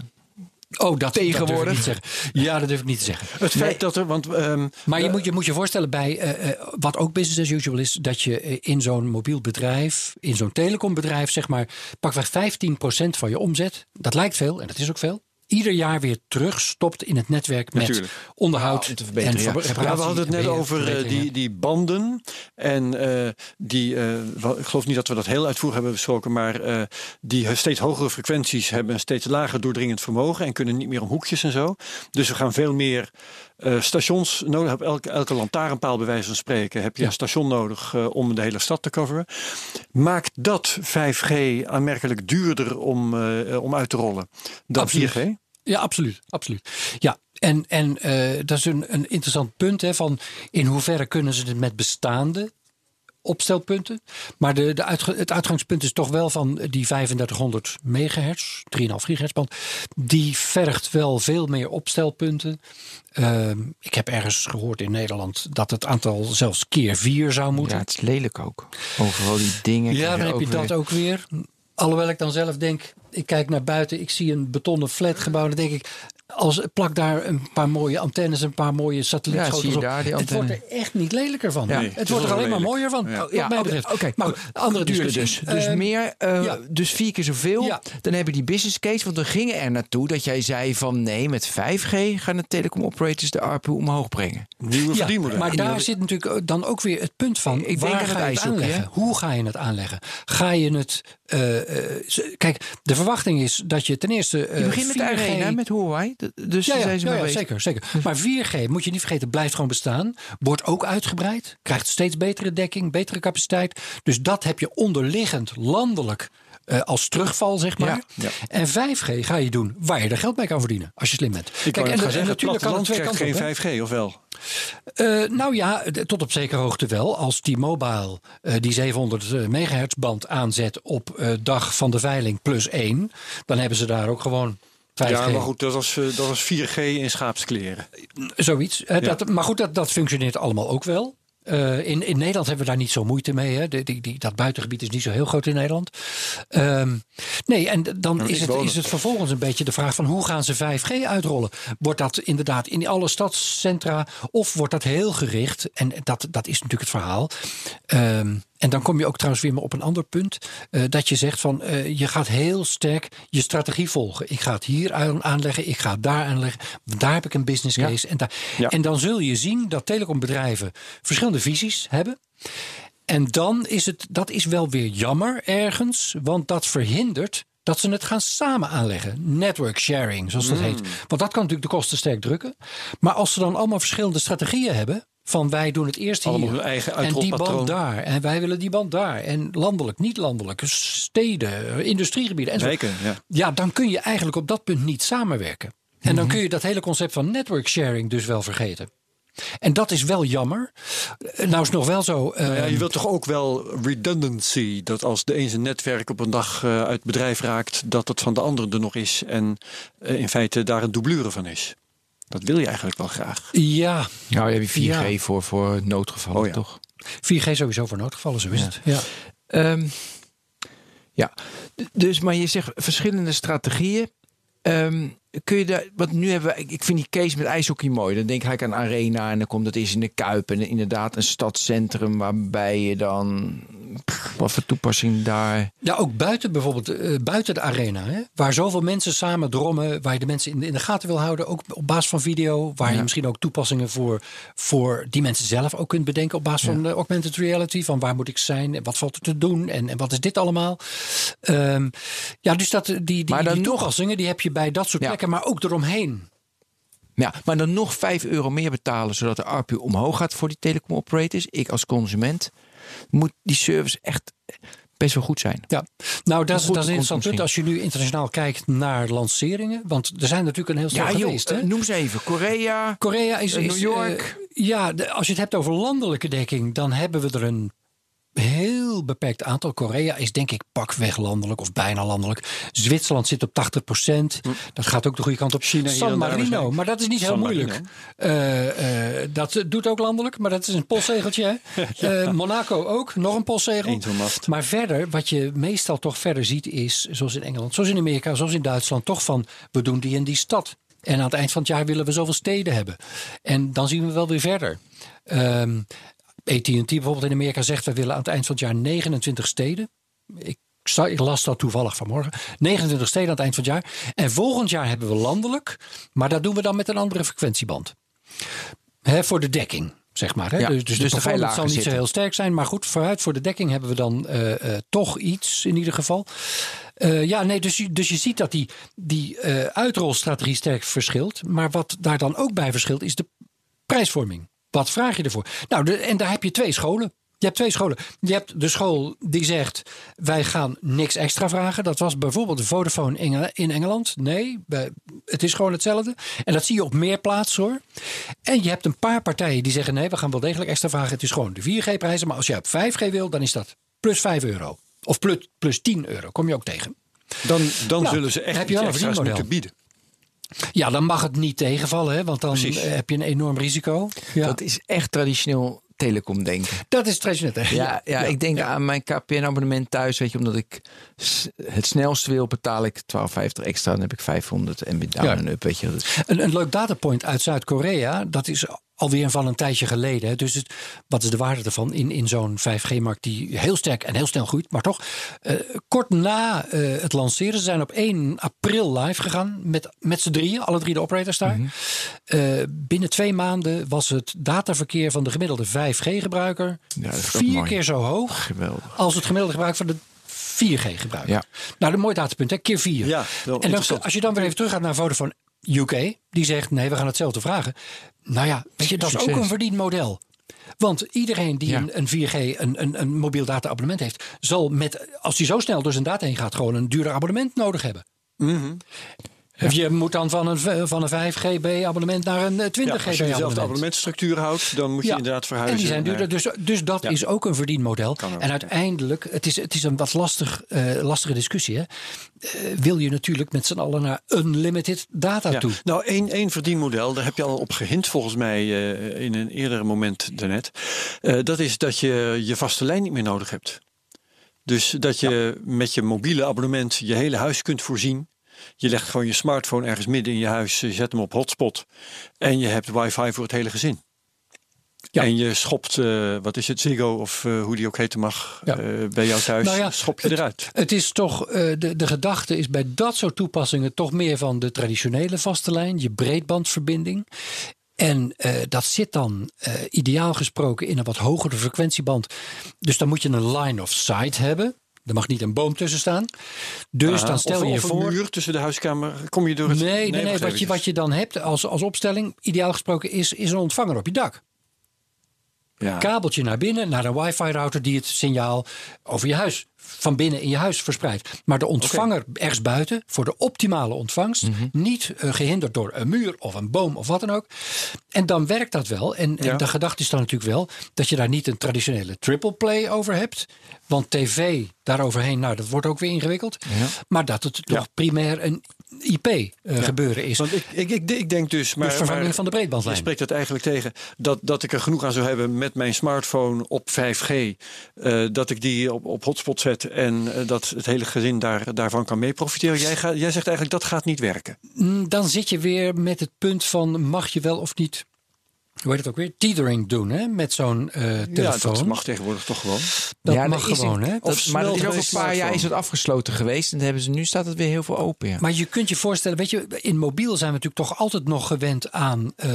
Oh, dat Tegenwoordig. Dat durf ik niet te zeggen. Ja, dat durf ik niet te zeggen. Het feit dat er, want ehm, Maar je moet je, moet je voorstellen bij eh, eh, wat ook business as usual is, dat je eh, in zo'n mobiel bedrijf, in zo'n telecombedrijf, zeg maar, pakweg 15% van je omzet, dat lijkt veel en dat is ook veel. Ieder jaar weer terugstopt in het netwerk met Natuurlijk. onderhoud Ja, om te verbeteren, en ja. we hadden het net over eh, die, die banden. En eh, die, eh, ik geloof niet dat we dat heel uitvoerig hebben besproken, maar eh, die steeds hogere frequenties hebben een steeds lager doordringend vermogen en kunnen niet meer om hoekjes en zo. Dus we gaan veel meer eh, stations nodig. Op elke, elke lantaarnpaal, bij wijze van spreken, heb je Ja. een station nodig eh, om de hele stad te coveren. Maakt dat 5G aanmerkelijk duurder om, eh, om uit te rollen dan Absoluut. 4G? Ja, absoluut. absoluut. Ja, en, en dat is een, een interessant punt. Hè, van in hoeverre kunnen ze het met bestaande opstelpunten. Maar de, de uitge- het uitgangspunt is toch wel van die 3500 megahertz, 3,5 gigahertz band. Die vergt wel veel meer opstelpunten. Ehm, ik heb ergens gehoord in Nederland dat het aantal zelfs keer 4 zou moeten. Ja, het is lelijk ook. Overal die dingen. Ja, dan heb je dat weer- ook weer. Alhoewel ik dan zelf denk, ik kijk naar buiten, ik zie een betonnen flatgebouw. Dan denk ik, als plak daar een paar mooie antennes, een paar mooie satellietschotels op. daar die het wordt er echt niet lelijker van. Ja, Nee, het, wordt er alleen maar mooier van, Ja. wat Ja, mij oké, betreft. oké. Maar goed, andere duurder dus. Dus Ehm, meer, eh, ja. dus vier keer zoveel. Ja. Dan heb je die business case. Want we gingen er naartoe dat jij zei van nee, met 5G gaan de telecom operators de ARPU omhoog brengen. Nieuwe Ja, verdienmodellen. maar daar zit natuurlijk dan ook weer het punt van. Ik denk waar het ga je het aanleggen? Hoe ga je het aanleggen? Ga je het. eh, eh, kijk, de verwachting is dat je ten eerste. Je eh, begint met de 4G arena, met Huawei. Dus Ja, zijn ze ja, mee ja, bezig. zeker, zeker. Maar 4G, moet je niet vergeten, blijft gewoon bestaan. Wordt ook uitgebreid. Krijgt steeds betere dekking, betere capaciteit. Dus dat heb je onderliggend landelijk eh, als terugval, zeg maar. Ja, ja. En 5G ga je doen waar je er geld mee kan verdienen. Als je slim bent. Ik net en, en zeggen, het natuurlijk kan het twee kanten geen op, hè. 5G, of wel? Eh, nou ja, tot op zekere hoogte wel. Als T-Mobile eh, die 700 eh, megahertz band aanzet op eh, dag van de veiling plus 1, dan hebben ze daar ook gewoon 5G. Ja, maar goed, dat was, eh, dat was 4G in schaapskleren. Zoiets. Dat, maar goed, dat, dat functioneert allemaal ook wel. Eh, in, in Nederland hebben we daar niet zo moeite mee. Hè. De, die, die, dat buitengebied is niet zo heel groot in Nederland. Ehm, nee, en dan is het, is het vervolgens een beetje de vraag van hoe gaan ze 5G uitrollen? Wordt dat inderdaad in alle stadscentra of wordt dat heel gericht? En dat, dat is natuurlijk het verhaal. Ehm, en dan kom je ook trouwens weer maar op een ander punt. eh, dat je zegt van eh, je gaat heel sterk je strategie volgen. Ik ga het hier aan- aanleggen, ik ga het daar aanleggen. Daar heb ik een business Ja. case. En, daar, Ja. en dan zul je zien dat telecombedrijven verschillende visies hebben. En dan is het, dat is wel weer jammer ergens, want dat verhindert dat ze het gaan samen aanleggen. Network sharing, zoals dat heet. Want dat kan natuurlijk de kosten sterk drukken. Maar als ze dan allemaal verschillende strategieën hebben. Van wij doen het eerst Allemaal hier. eigen en die band daar. En wij willen die band daar. En landelijk, niet landelijk. Steden, industriegebieden. En zo. Wijken, ja. Ja, dan kun je eigenlijk op dat punt niet samenwerken. En dan kun je dat hele concept van network sharing dus wel vergeten. En dat is wel jammer. Eh, Nou is het nog wel zo. Nou ja, je wilt toch ook wel redundancy. Dat als de een zijn netwerk op een dag eh, uit bedrijf raakt, dat het van de andere er nog is. En eh, in feite daar een doublure van is. Dat wil je eigenlijk wel graag. ja, Nou, heb je 4G Ja. voor, voor noodgevallen, Oh ja. toch? 4G sowieso voor noodgevallen, zo is het. Ja. Ehm, ja, dus maar je zegt verschillende strategieën. Ehm, kun je daar, want nu hebben we, ik- vind die case met ijshockey mooi. Dan denk ik aan Arena en dan komt dat is in de Kuip. En inderdaad een stadscentrum waarbij je dan, wat voor toepassing daar. Ja, ook buiten bijvoorbeeld, eh, buiten de arena. Hè, waar zoveel mensen samen drommen. Waar je de mensen in de, in de gaten wil houden. Ook op basis van video. Waar je misschien ook toepassingen voor, voor die mensen zelf ook kunt bedenken. Op basis van de augmented reality. Van waar moet ik zijn? En wat valt er te doen? En, en wat is dit allemaal? Ehm, ja, dus dat, die, die, toepassingen die heb je bij dat soort Ja. plekken. Maar ook eromheen. Ja, maar dan nog 5 euro meer betalen zodat de ARPU omhoog gaat voor die telecom operators. Ik als consument moet die service echt best wel goed zijn. Ja, nou dat is, dat is een interessant punt als je nu internationaal kijkt naar lanceringen. Want er zijn natuurlijk een heel stel Ja, joh, geweest. hè? eh, noem ze even. Korea. Korea is, Eh, is New York. eh, ja, de- als je het hebt over landelijke dekking, dan hebben we er een heel beperkt aantal. Korea is denk ik pakweg landelijk of bijna landelijk. Zwitserland zit op 80% Dat gaat ook de goede kant op. China San Marino, maar dat is niet heel San moeilijk. Eh, eh, dat doet ook landelijk, maar dat is een postzegeltje. Eh, Monaco ook, nog een postzegel. Maar verder, wat je meestal toch verder ziet, is zoals in Engeland, zoals in Amerika, zoals in Duitsland, toch van we doen die en die stad. En aan het eind van het jaar willen we zoveel steden hebben. En dan zien we wel weer verder. Ehm AT&T bijvoorbeeld in Amerika zegt we willen aan het eind van het jaar 29 steden. Ik, ik las dat toevallig vanmorgen. 29 steden aan het eind van het jaar. En volgend jaar hebben we landelijk, maar dat doen we dan met een andere frequentieband. Hè, voor de dekking, zeg maar. Hè? Ja, dus, dus, dus de performance zal niet zo heel sterk zijn. Maar goed, vooruit voor de dekking hebben we dan eh, eh, toch iets in ieder geval. Eh, ja, nee, dus, je- dus je ziet dat die, die uitrolstrategie sterk verschilt. Maar wat daar dan ook bij verschilt is de prijsvorming. Wat vraag je ervoor? Nou, de, en daar heb je twee scholen. Je hebt twee scholen. Je hebt de school die zegt: wij gaan niks extra vragen. Dat was bijvoorbeeld de Vodafone in Engeland. Nee, het is gewoon hetzelfde. En dat zie je op meer plaatsen hoor. En je hebt een paar partijen die zeggen: nee, we gaan wel degelijk extra vragen. Het is gewoon de 4G-prijzen. Maar als je op 5G wil, dan is dat plus 5 euro. Of plus, plus 10 euro. Kom je ook tegen. Dan, dan Nou, zullen ze echt heb je iets extra's moeten bieden. Ja, dan mag het niet tegenvallen, hè, want dan Precies. eh, heb je een enorm risico. Ja. Dat is echt traditioneel telecom denken. Dat is traditioneel. hè? Ja, ja, ik denk aan mijn KPN-abonnement thuis. Weet je, omdat ik het snelste wil, betaal ik 12,50 extra. Dan heb ik 500 MB down Ja. en up. Weet je, Een, een leuk datapoint uit Zuid-Korea, dat is alweer van een tijdje geleden. Dus het, wat is de waarde ervan in, in zo'n 5G-markt die heel sterk en heel snel groeit, maar toch. eh, kort na eh, het lanceren, ze zijn op 1 april live gegaan met, met z'n drieën, alle drie de operators daar. Mhm. Eh, binnen twee maanden was het dataverkeer van de gemiddelde 5G-gebruiker Ja, dat is ook vier keer zo hoog geweldig. als het gemiddelde gebruik van de 4G-gebruiker. Ja. Nou, een mooi datapunt, hè? keer 4. Ja, en dan, als je dan weer even teruggaat naar Vodafone UK, die zegt nee, we gaan hetzelfde vragen. Nou ja, weet je, dat is ook een verdienmodel. Want iedereen die Ja. een, een 4G, een, een, een mobiel data-abonnement heeft, zal met, als hij zo snel door zijn data heen gaat, gewoon een duurder abonnement nodig hebben. Mhm. Of je moet dan van een, van een 5GB-abonnement naar een eh, 20GB Ja, als je dezelfde abonnement. abonnementstructuur houdt, dan moet je Ja. inderdaad verhuizen. En die zijn duurder. Dus, dus dat Ja. is ook een verdienmodel. Ook. En uiteindelijk, het is, het is een wat lastig, eh, lastige discussie. Hè? Eh, wil je natuurlijk met z'n allen naar unlimited data Ja. toe. Nou, één, één verdienmodel, daar heb je al op gehint volgens mij eh, in een eerder moment daarnet. Eh, dat is dat je je vaste lijn niet meer nodig hebt. Dus dat je met je mobiele abonnement je hele huis kunt voorzien. Je legt gewoon je smartphone ergens midden in je huis, je zet hem op hotspot en je hebt wifi voor het hele gezin. Ja. En je schopt, eh, wat is het, Ziggo of eh, hoe die ook heten mag, Ja. eh, bij jou thuis, Nou ja, schop je eruit. Het is toch, eh, de, de gedachte is bij dat soort toepassingen toch meer van de traditionele vaste lijn, je breedbandverbinding. En eh, dat zit dan eh, ideaal gesproken in een wat hogere frequentieband. Dus dan moet je een line of sight hebben. Er mag niet een boom tussen staan. Dus Ah, dan stel of, je je of voor. een muur tussen de huiskamer, kom je door het... Nee, nee, nee, wacht wat, je, wat je dan hebt als, als opstelling, ideaal gesproken, is, is een ontvanger op je dak. Ja. Kabeltje naar binnen, naar een wifi-router die het signaal over je huis van binnen in je huis verspreid. Maar de ontvanger ergens buiten voor de optimale ontvangst. Mhm. Niet eh, gehinderd door een muur of een boom of wat dan ook. En dan werkt dat wel. En, en de gedachte is dan natuurlijk wel dat je daar niet een traditionele triple play over hebt. Want tv daaroverheen, nou dat wordt ook weer ingewikkeld. Maar dat het toch primair een IP eh, gebeuren is. Want ik, ik, ik, ik denk dus... Maar, dus vervanging maar van de breedbandlijn. Je spreekt het eigenlijk tegen dat, dat ik er genoeg aan zou hebben met mijn smartphone op 5G. eh, dat ik die op, op hotspot zet en eh, dat het hele gezin daar, daarvan kan mee profiteren. Jij, gaat, jij zegt eigenlijk dat gaat niet werken. Mm, Dan zit je weer met het punt van mag je wel of niet. Hoe heet het ook weer? Tethering doen hè? met zo'n eh, Ja, telefoon. dat mag tegenwoordig toch gewoon. Dat Ja, mag dat gewoon, hè? maar dat is ook een paar jaar is het afgesloten geweest. En dan hebben ze, nu staat het weer heel veel open. Ja. Maar je kunt je voorstellen, weet je, in mobiel zijn we natuurlijk toch altijd nog gewend aan eh,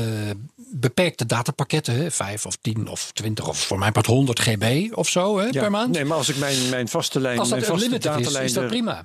beperkte datapakketten. Hè? 5 of 10 of 20 of voor mij part 100 GB of zo hè, Ja. per maand. Nee, maar als ik mijn, mijn vaste lijn, Als dat mijn vaste unlimited is, datalijn is dat er- prima.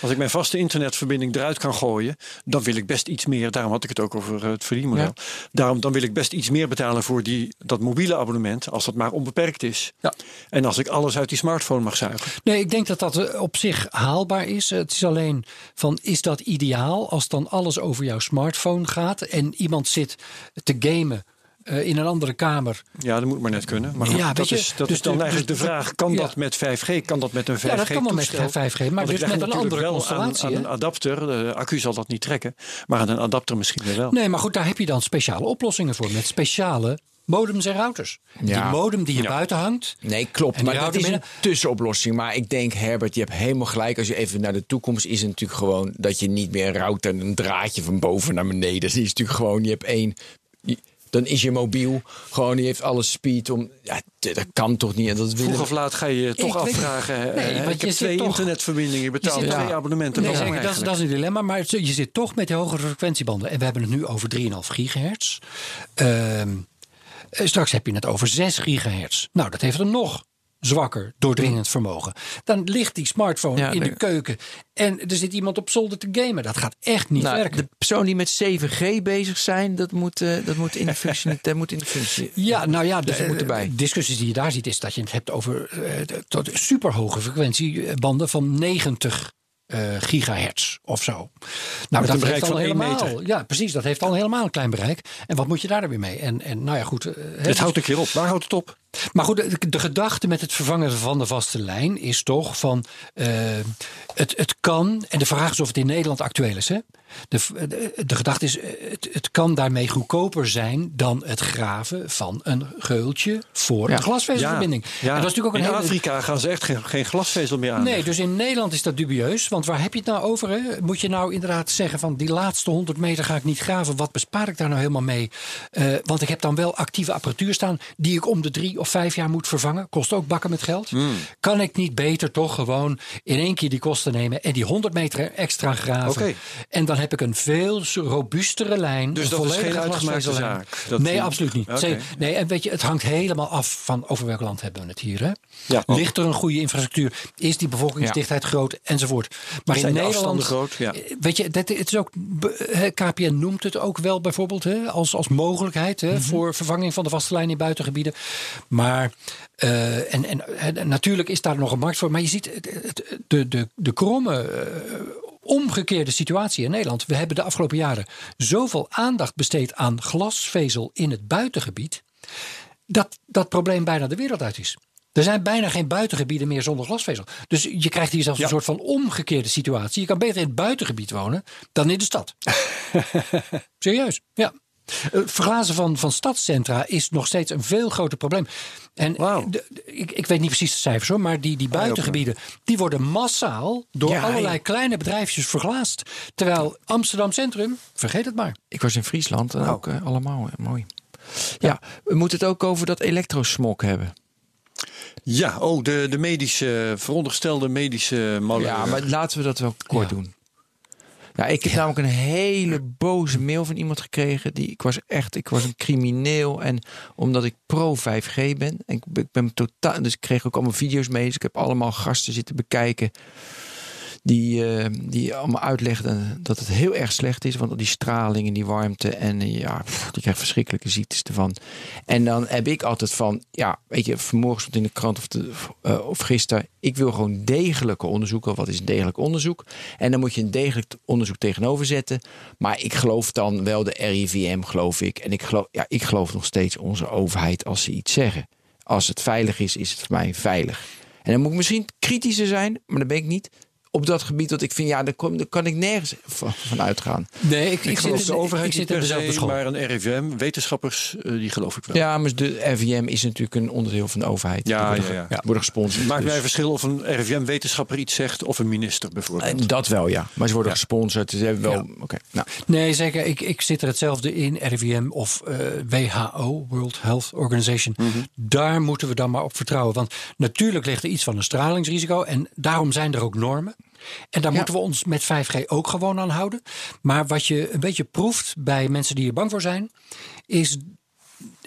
Als ik mijn vaste internetverbinding eruit kan gooien, dan wil ik best iets meer. Daarom had ik het ook over het verdienmodel. Ja. Daarom dan wil ik best iets meer betalen voor die, dat mobiele abonnement, als dat maar onbeperkt is. Ja. En als ik alles uit die smartphone mag zuigen. Nee, ik denk dat dat eh, op zich haalbaar is. Het is alleen van, is dat ideaal als dan alles over jouw smartphone gaat en iemand zit te gamen eh, in een andere kamer. Ja, dat moet maar net kunnen. Maar Ja, dat, je, is, dat dus is dan de- eigenlijk dus de vraag: kan ja. dat met 5G? Kan dat met een 5G? Ja, dat kan wel met toestel? 5G, maar dus met een andere wel constellatie, Aan, een adapter, de accu zal dat niet trekken, maar aan een adapter misschien weer wel. Nee, maar goed, daar heb je dan speciale oplossingen voor. Met speciale modems en routers. Ja. Die modem die je Ja. buiten hangt. Nee, klopt. Maar dat is een tussenoplossing. Maar ik denk, Herbert, je hebt helemaal gelijk. Als je even naar de toekomst is het natuurlijk gewoon dat je niet meer een router en een draadje van boven naar beneden. Dat is natuurlijk gewoon, je hebt één. Je- Dan is je mobiel gewoon, die heeft alle speed om. Ja, dat kan toch niet. En dat willen Vroeg we- of laat ga je je toch Ik afvragen. hè, Nee, hè, want ik je heb zit twee toch- internetverbindingen, je betaalt zit- twee ja. abonnementen. Nee, dat, is, dat eigenlijk? is een dilemma. Maar het- je zit toch met die hogere frequentiebanden. En we hebben het nu over 3,5 gigahertz. Ehm, eh, straks heb je het over 6 gigahertz. Nou, dat heeft een nog zwakker doordringend vermogen. Dan ligt die smartphone Ja, in de keuken. En er zit iemand op zolder te gamen. Dat gaat echt niet Nou, werken. de persoon die met 7G bezig zijn, dat moet, eh, dat moet in de functie. dat moet in de functie. Ja, nou ja, Dus de, dat moet erbij. de discussies die je daar ziet, is dat je het hebt over de- tot superhoge frequentiebanden van 90 eh, gigahertz of zo. Nou, dat heeft al helemaal. meter. Ja, precies. Dat heeft al helemaal een klein bereik. En wat moet je daar dan weer mee? En, en nou ja, goed. hè, Het houdt een keer op. Waar houdt het op? Maar goed, de, de gedachte met het vervangen van de vaste lijn is toch van eh, het, het kan, en de vraag is of het in Nederland actueel is. Hè? De, de, de gedachte is, eh, het, het kan daarmee goedkoper zijn dan het graven van een geultje voor Ja. een glasvezelverbinding. Ja, En dat is natuurlijk ook een in hele. Afrika gaan ze echt geen, geen glasvezel meer aan. Nee, dus in Nederland is dat dubieus. Want waar heb je het nou over? Hè? Moet je nou inderdaad zeggen van die laatste 100 meter ga ik niet graven. Wat bespaar ik daar nou helemaal mee? Eh, want ik heb dan wel actieve apparatuur staan die ik om de drie of vijf jaar moet vervangen. Kost ook bakken met geld. Hmm. Kan ik niet beter toch gewoon in één keer die kosten nemen en die 100 meter extra graven? En dan heb ik een veel robuustere lijn. Dus dat is geen uitgemaakte zaak? Dat nee, absoluut niet. Nee, en weet je, het hangt helemaal af van over welk land hebben we het hier. Hè? Ja. Ligt er een goede infrastructuur? Is die bevolkingsdichtheid groot? Enzovoort. Maar in de Nederland. groot? Ja. eh, Weet je, dat, het is ook, KPN noemt het ook wel bijvoorbeeld hè, als, als mogelijkheid Mhm. hè, voor vervanging van de vaste lijn in buitengebieden. Maar eh, en, en, en natuurlijk is daar nog een markt voor. Maar je ziet de, de, de kromme. eh, Omgekeerde situatie in Nederland. We hebben de afgelopen jaren zoveel aandacht besteed aan glasvezel in het buitengebied. dat dat probleem bijna de wereld uit is. Er zijn bijna geen buitengebieden meer zonder glasvezel. Dus je krijgt hier zelfs Ja. een soort van omgekeerde situatie. Je kan beter in het buitengebied wonen dan in de stad. Serieus, ja. Het verglazen van, van stadscentra is nog steeds een veel groter probleem. En Wauw. de- de- ik, ik weet niet precies de cijfers hoor, maar die, die buitengebieden die worden massaal door Ja, allerlei ja. kleine bedrijfjes verglaasd. Terwijl Amsterdam Centrum, vergeet het maar. Ik was in Friesland en ook eh, allemaal eh, mooi. Ja, we moeten het ook over dat elektrosmog hebben. Ja, oh, de, de medische, veronderstelde medische molen. Ja, maar laten we dat wel kort Ja. doen. Ja, ik heb namelijk een hele boze mail van iemand gekregen. Die, ik was echt, ik was een crimineel. En omdat ik pro 5G ben. En ik, ben- ik ben totaal, dus ik kreeg ook allemaal video's mee. Dus ik heb allemaal gasten zitten bekijken. Die, eh, die allemaal uitlegden dat het heel erg slecht is. Want die straling en die warmte en eh, ja, pff, die krijgt verschrikkelijke ziektes ervan. En dan heb ik altijd van, ja, weet je, vanmorgen stond in de krant of, de, eh, of gisteren. Ik wil gewoon degelijke onderzoeken. Wat is een degelijk onderzoek? En dan moet je een degelijk onderzoek tegenover zetten. Maar ik geloof dan wel de RIVM, geloof ik. En ik geloof, ja, ik geloof nog steeds onze overheid als ze iets zeggen. Als het veilig is, is het voor mij veilig. En dan moet ik misschien kritischer zijn, maar dat ben ik niet. Op dat gebied dat ik vind, ja, daar, kom, daar kan ik nergens van, van uitgaan. Nee, ik, Ik geloof de overheid ik zit niet in per dezelfde maar een RIVM, wetenschappers, eh, die geloof ik wel. Ja, maar de RVM is natuurlijk een onderdeel van de overheid. Ja, Die worden, ja, ja. worden gesponsord. Het maakt dus- mij verschil of een RIVM-wetenschapper iets zegt of een minister bijvoorbeeld. En dat wel, ja. Maar ze worden gesponsord. Ze hebben wel. Oké. Nou, Nee, zeker. Ik, ik zit er hetzelfde in, RIVM of eh, WHO, World Health Organization. Daar moeten we dan maar op vertrouwen. Want natuurlijk ligt er iets van een stralingsrisico. En daarom zijn er ook normen. En daar Ja. moeten we ons met 5G ook gewoon aan houden. Maar wat je een beetje proeft bij mensen die er bang voor zijn, is.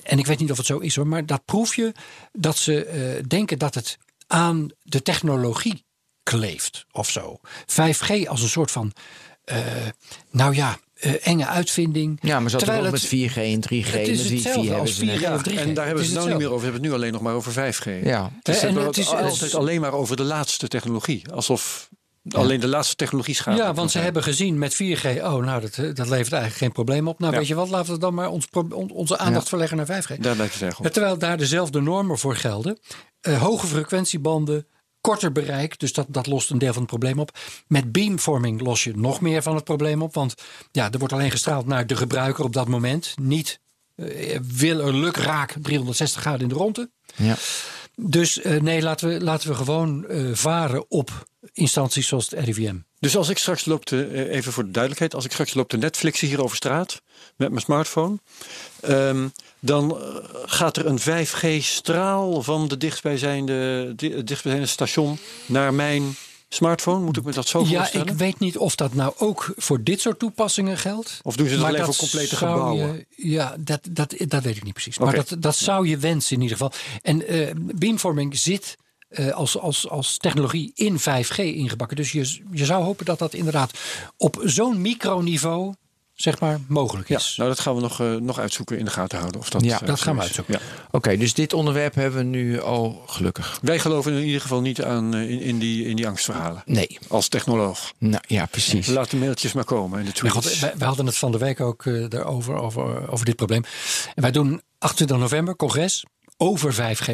En ik weet niet of het zo is hoor, maar dat proef je dat ze eh, denken dat het aan de technologie kleeft of zo. 5G als een soort van. eh, nou ja, eh, enge uitvinding. ja, maar zat er Terwijl ook met het- 4G en 3G. het is en 4 hetzelfde hebben als ze net. 4G Ja, of 3G. en daar hebben we het nou niet meer over. We hebben het nu alleen nog maar over 5G. Ja. Dus En en het het is- altijd alleen maar over de laatste technologie. Alsof alleen de laatste technologie schade Ja, want ze zijn. hebben gezien met 4G, oh nou, dat, eh, dat levert eigenlijk geen probleem op. Nou, Ja. weet je wat, laten we dan maar ons, on- onze aandacht verleggen naar 5G. Daar lijkt het erg op. Ja, Terwijl daar dezelfde normen voor gelden. Eh, hoge frequentiebanden, korter bereik, dus dat, dat lost een deel van het probleem op. Met beamforming los je nog meer van het probleem op. Want ja, er wordt alleen gestraald naar de gebruiker op dat moment. Niet eh, wil er luk raak 360 graden in de ronde. Ja. Dus eh, nee, laten we, laten we gewoon eh, varen op instanties zoals het RIVM. Dus als ik straks loop te, eh, even voor de duidelijkheid, als ik straks loop te Netflixen hier over straat met mijn smartphone, ehm, dan gaat er een 5G-straal van de dichtstbijzijnde, dichtstbijzijnde station naar mijn smartphone. Moet ik me dat zo Ja, voorstellen? ik weet niet of dat nou ook voor dit soort toepassingen geldt. Of doen ze dat alleen voor complete gebouwen? je- ja, dat, dat, dat weet ik niet precies. Maar dat, dat zou je wensen in ieder geval. En eh, beamforming zit eh, als, als, als technologie in 5G ingebakken. Dus je, je zou hopen dat dat inderdaad op zo'n microniveau zeg maar, mogelijk Ja, is. nou dat gaan we nog, eh, nog uitzoeken, in de gaten houden. Of dat, Ja, eh, dat gaan we uitzoeken. Ja. Oké, dus dit onderwerp hebben we nu al gelukkig. Wij geloven in ieder geval niet aan eh, in, in, die, in die angstverhalen. Nee. Als technoloog. Nou ja, precies. Laat de mailtjes maar komen en de Maar tweets. wij hadden het van de week ook eh, daarover, over, over dit probleem. En wij doen 28 november congres over 5G.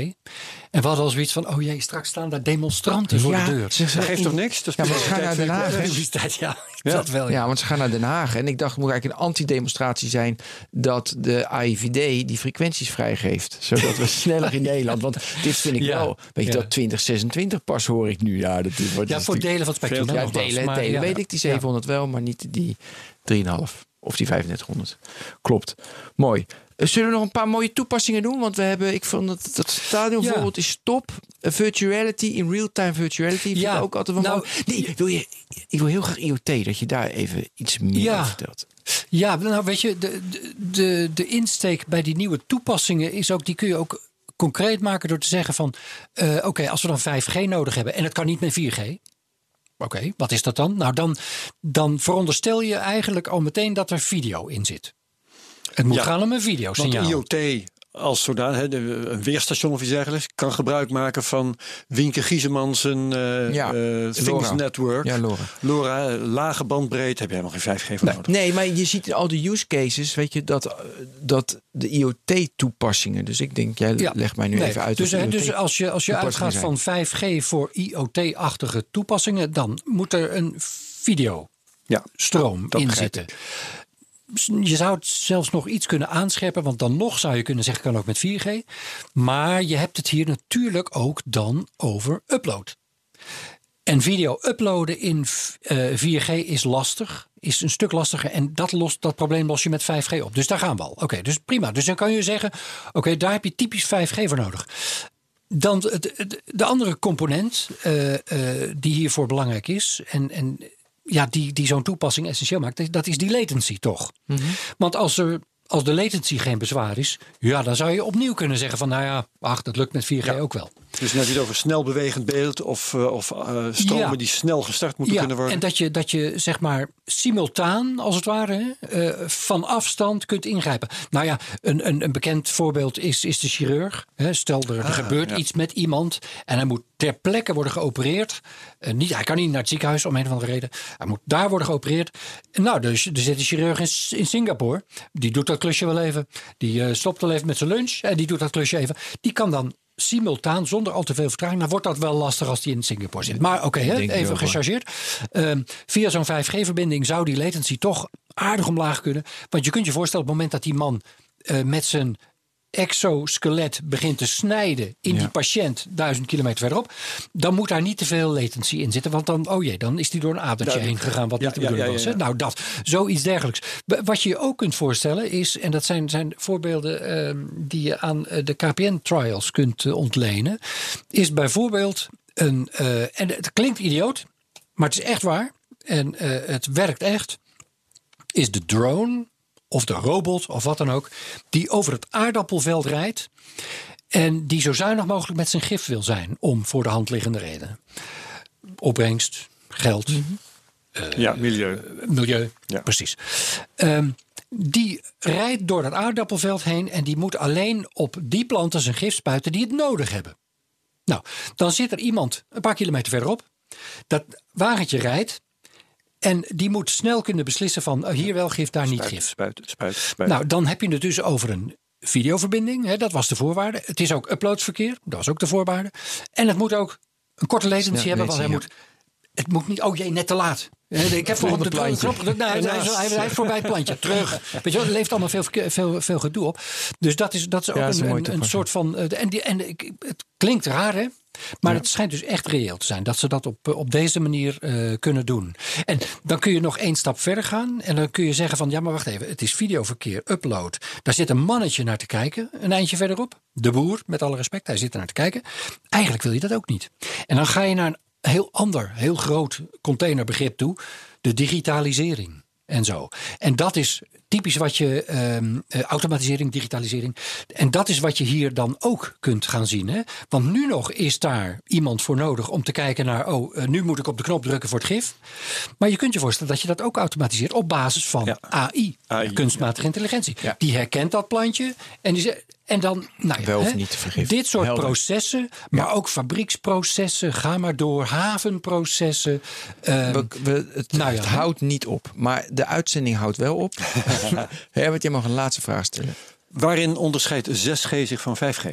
En we hadden al zoiets van, oh jee, straks staan daar demonstranten voor Ja, de deur. ze- Dat geeft toch niks? Dat is Ja, maar ze gaan naar Den Haag. ja, Ja. dat wel. Ja. Ja, want ze gaan naar Den Haag. En ik dacht, het moet eigenlijk een antidemonstratie zijn dat de AIVD die frequenties vrijgeeft. Zodat we sneller in Nederland. Want dit vind ik Ja. wel. Weet je, Ja. dat 2026 pas hoor ik nu. Ja, dat wordt Ja, dat is voor delen van het spectrum. Ja, delen, Maar delen ja. weet ik die 700 wel, maar niet die 3,5 of die 3500. Klopt. Mooi. Zullen we nog een paar mooie toepassingen doen? Want we hebben, ik vond dat, dat stadion Ja. bijvoorbeeld is top. Eh, Virtuality, in real-time virtuality. Vind Ja. ik ook altijd wel Nou, mooi. Nee, wil je, ik wil heel graag IoT, dat je daar even iets meer Ja. over vertelt. Ja, nou weet je, de, de, de, de insteek bij die nieuwe toepassingen is ook, die kun je ook concreet maken door te zeggen van, eh, oké, als we dan 5G nodig hebben en het kan niet met 4G. Oké, wat is dat dan? Nou, dan, dan veronderstel je eigenlijk al meteen dat er video in zit. Het moet Ja. gaan om een Want videosignaal. IoT als zodanig, hè, de- een weerstation of iets dergelijks, kan gebruik maken van Wienke Giesemans een eh Ja, eh, Things. Network. Ja, eh, lage bandbreedte, heb je helemaal geen 5G voor nodig. Nee, maar je ziet in al die use cases, weet je, dat, eh, dat de IoT-toepassingen. Dus ik denk, jij Ja. legt mij nu Nee, even uit. Dus, dus als je, als je uitgaat van 5G voor IoT-achtige toepassingen, dan moet er een videostroom Ja, dat in zitten. Je zou het zelfs nog iets kunnen aanscherpen, want dan nog zou je kunnen zeggen, kan ook met 4G. Maar je hebt het hier natuurlijk ook dan over upload. En video uploaden in eh, 4G is lastig, is een stuk lastiger. En dat, lost, dat probleem los je met 5G op. Dus daar gaan we al. Oké, dus prima. Dus dan kan je zeggen, oké, daar heb je typisch 5G voor nodig. Dan de, de, de andere component eh, eh, die hiervoor belangrijk is... en, en ja, die, die zo'n toepassing essentieel maakt... dat is die latency toch. Want als, er, als de latency geen bezwaar is... ja, dan zou je opnieuw kunnen zeggen van... nou ja, ach, dat lukt met 4G ook wel. Dus je het over snel bewegend beeld of, eh, of eh, stromen Ja. die snel gestart moeten kunnen worden. En dat je, dat je zeg maar simultaan, als het ware, eh, van afstand kunt ingrijpen. Nou ja, een, een, een bekend voorbeeld is, is de chirurg. Hè. Stel er, er gebeurt ja. iets met iemand en hij moet ter plekke worden geopereerd. Niet, hij kan niet naar het ziekenhuis om een of andere reden. Hij moet daar worden geopereerd. Nou, dus, er zit een chirurg in, in Singapore. Die doet dat klusje wel even. Die stopt wel even met zijn lunch en die doet dat klusje even. Die kan dan simultaan, zonder al te veel vertraging. Nou wordt dat wel lastig als die in Singapore zit. Maar oké, even gechargeerd. Ehm, via zo'n 5G-verbinding zou die latency toch aardig omlaag kunnen. Want je kunt je voorstellen, op het moment dat die man eh, met zijn exoskelet begint te snijden in die patiënt duizend kilometer verderop, dan moet daar niet te veel latency in zitten. Want dan, oh jee, dan is die door een adertje heen gegaan wat Ja, niet ja, was. hè. Nou, dat, zoiets dergelijks. Wat je je ook kunt voorstellen is, en dat zijn, zijn voorbeelden ehm, die je aan eh, de KPN-trials kunt eh, ontlenen, is bijvoorbeeld een, eh, en het klinkt idioot, maar het is echt waar en het werkt echt, is de drone of de robot of wat dan ook, die over het aardappelveld rijdt en die zo zuinig mogelijk met zijn gif wil zijn om voor de hand liggende redenen. Opbrengst, geld, ja, milieu. milieu, Ja. precies. Ehm, die rijdt door dat aardappelveld heen en die moet alleen op die planten zijn gif spuiten die het nodig hebben. Nou, dan zit er iemand een paar kilometer verderop. Dat wagentje rijdt en die moet snel kunnen beslissen van oh, hier wel gif, daar niet gif. spuiten, spuiten, spuiten. Nou, dan heb je het dus over een videoverbinding. Hè, dat was de voorwaarde. Het is ook uploadsverkeer. Dat was ook de voorwaarde. En het moet ook een korte latency hebben. Want hij moet, het moet niet... Oh jee, net te laat. Ik heb voor de plantje. knop. Nou, hij, hij, hij, hij is voorbij het plantje. Terug. Weet je wel, het levert allemaal veel, veel, veel gedoe op. Dus dat is, dat is ook Ja, een, een, soort van... eh, En, die, en ik- het klinkt raar, hè? Maar het schijnt dus echt reëel te zijn dat ze dat op, op deze manier eh, kunnen doen. En dan kun je nog één stap verder gaan. En dan kun je zeggen van ja, maar wacht even. Het is videoverkeer, upload. Daar zit een mannetje naar te kijken, een eindje verderop. De boer, met alle respect, hij zit er naar te kijken. Eigenlijk wil je dat ook niet. En dan ga je naar een heel ander, heel groot containerbegrip toe. De digitalisering en zo. En dat is typisch wat je, ehm, eh, automatisering, digitalisering. En dat is wat je hier dan ook kunt gaan zien. Hè? Want nu nog is daar iemand voor nodig om te kijken naar, oh, eh, nu moet ik op de knop drukken voor het gif. Maar je kunt je voorstellen dat je dat ook automatiseert op basis van Ja. AI, AI, kunstmatige intelligentie. Ja. Die herkent dat plantje en die zegt. En dan, nou ja, Wel of hè, niet vergiften. dit soort Helder. processen, maar ook fabrieksprocessen, ga maar door, havenprocessen. ehm, We, we- het, Nou ja, het houdt niet op. Maar de uitzending houdt wel op. Herbert, jij mag een laatste vraag stellen. Waarin onderscheidt 6G zich van 5G?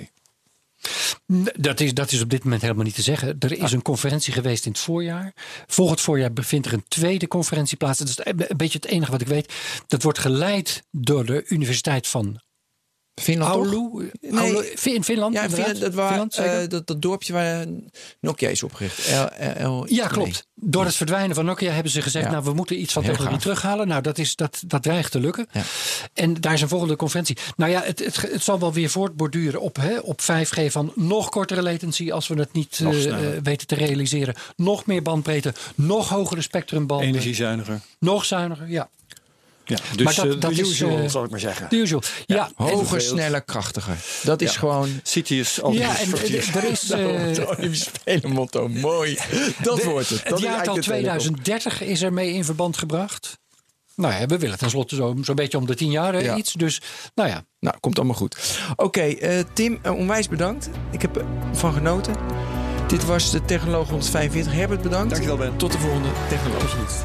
N- Dat is, dat is op dit moment helemaal niet te zeggen. Er is een conferentie geweest in het voorjaar. Volgend voorjaar bevindt er een tweede conferentie plaats. Dat is een beetje het enige wat ik weet. Dat wordt geleid door de Universiteit van Finland toch? Oulu. Nee. Oulu- in Finland. Ja. Finland, dat, waar, Finland, eh, dat, dat dorpje waar Nokia is opgericht. L, L, Ja, nee. klopt. Door het verdwijnen van Nokia hebben ze gezegd... Ja. nou, we moeten iets van technologie terughalen. Nou, dat, is, dat, dat dreigt te lukken. Ja. En daar is een volgende conferentie. Nou ja, het, het, het zal wel weer voortborduren op, hè, op 5G... van nog kortere latency als we het niet eh, weten te realiseren. Nog meer bandbreedte, nog hogere spectrumbanden. Energiezuiniger. Nog zuiniger, ja. Ja, dus Maar dat- eh, dat de is, usual, eh, zal ik maar zeggen. The usual. Ja, Hoger, sneller, krachtiger. Dat is Ja. gewoon Citius, al Ja, en eh, er is... eh, het Olympisch Spelenmotto. Mooi. Dat wordt het. Dat Het is jaartal eigenlijk het hele 2030 is ermee in verband gebracht. Nou ja, we willen tenslotte zo'n zo beetje om de tien jaar Ja. iets. Dus nou ja, Nou, komt allemaal goed. Oké, eh, Tim, onwijs bedankt. Ik heb ervan genoten. Dit was de Technoloog 145. Herbert, bedankt. Dankjewel, Ben. Tot de volgende Technoloog.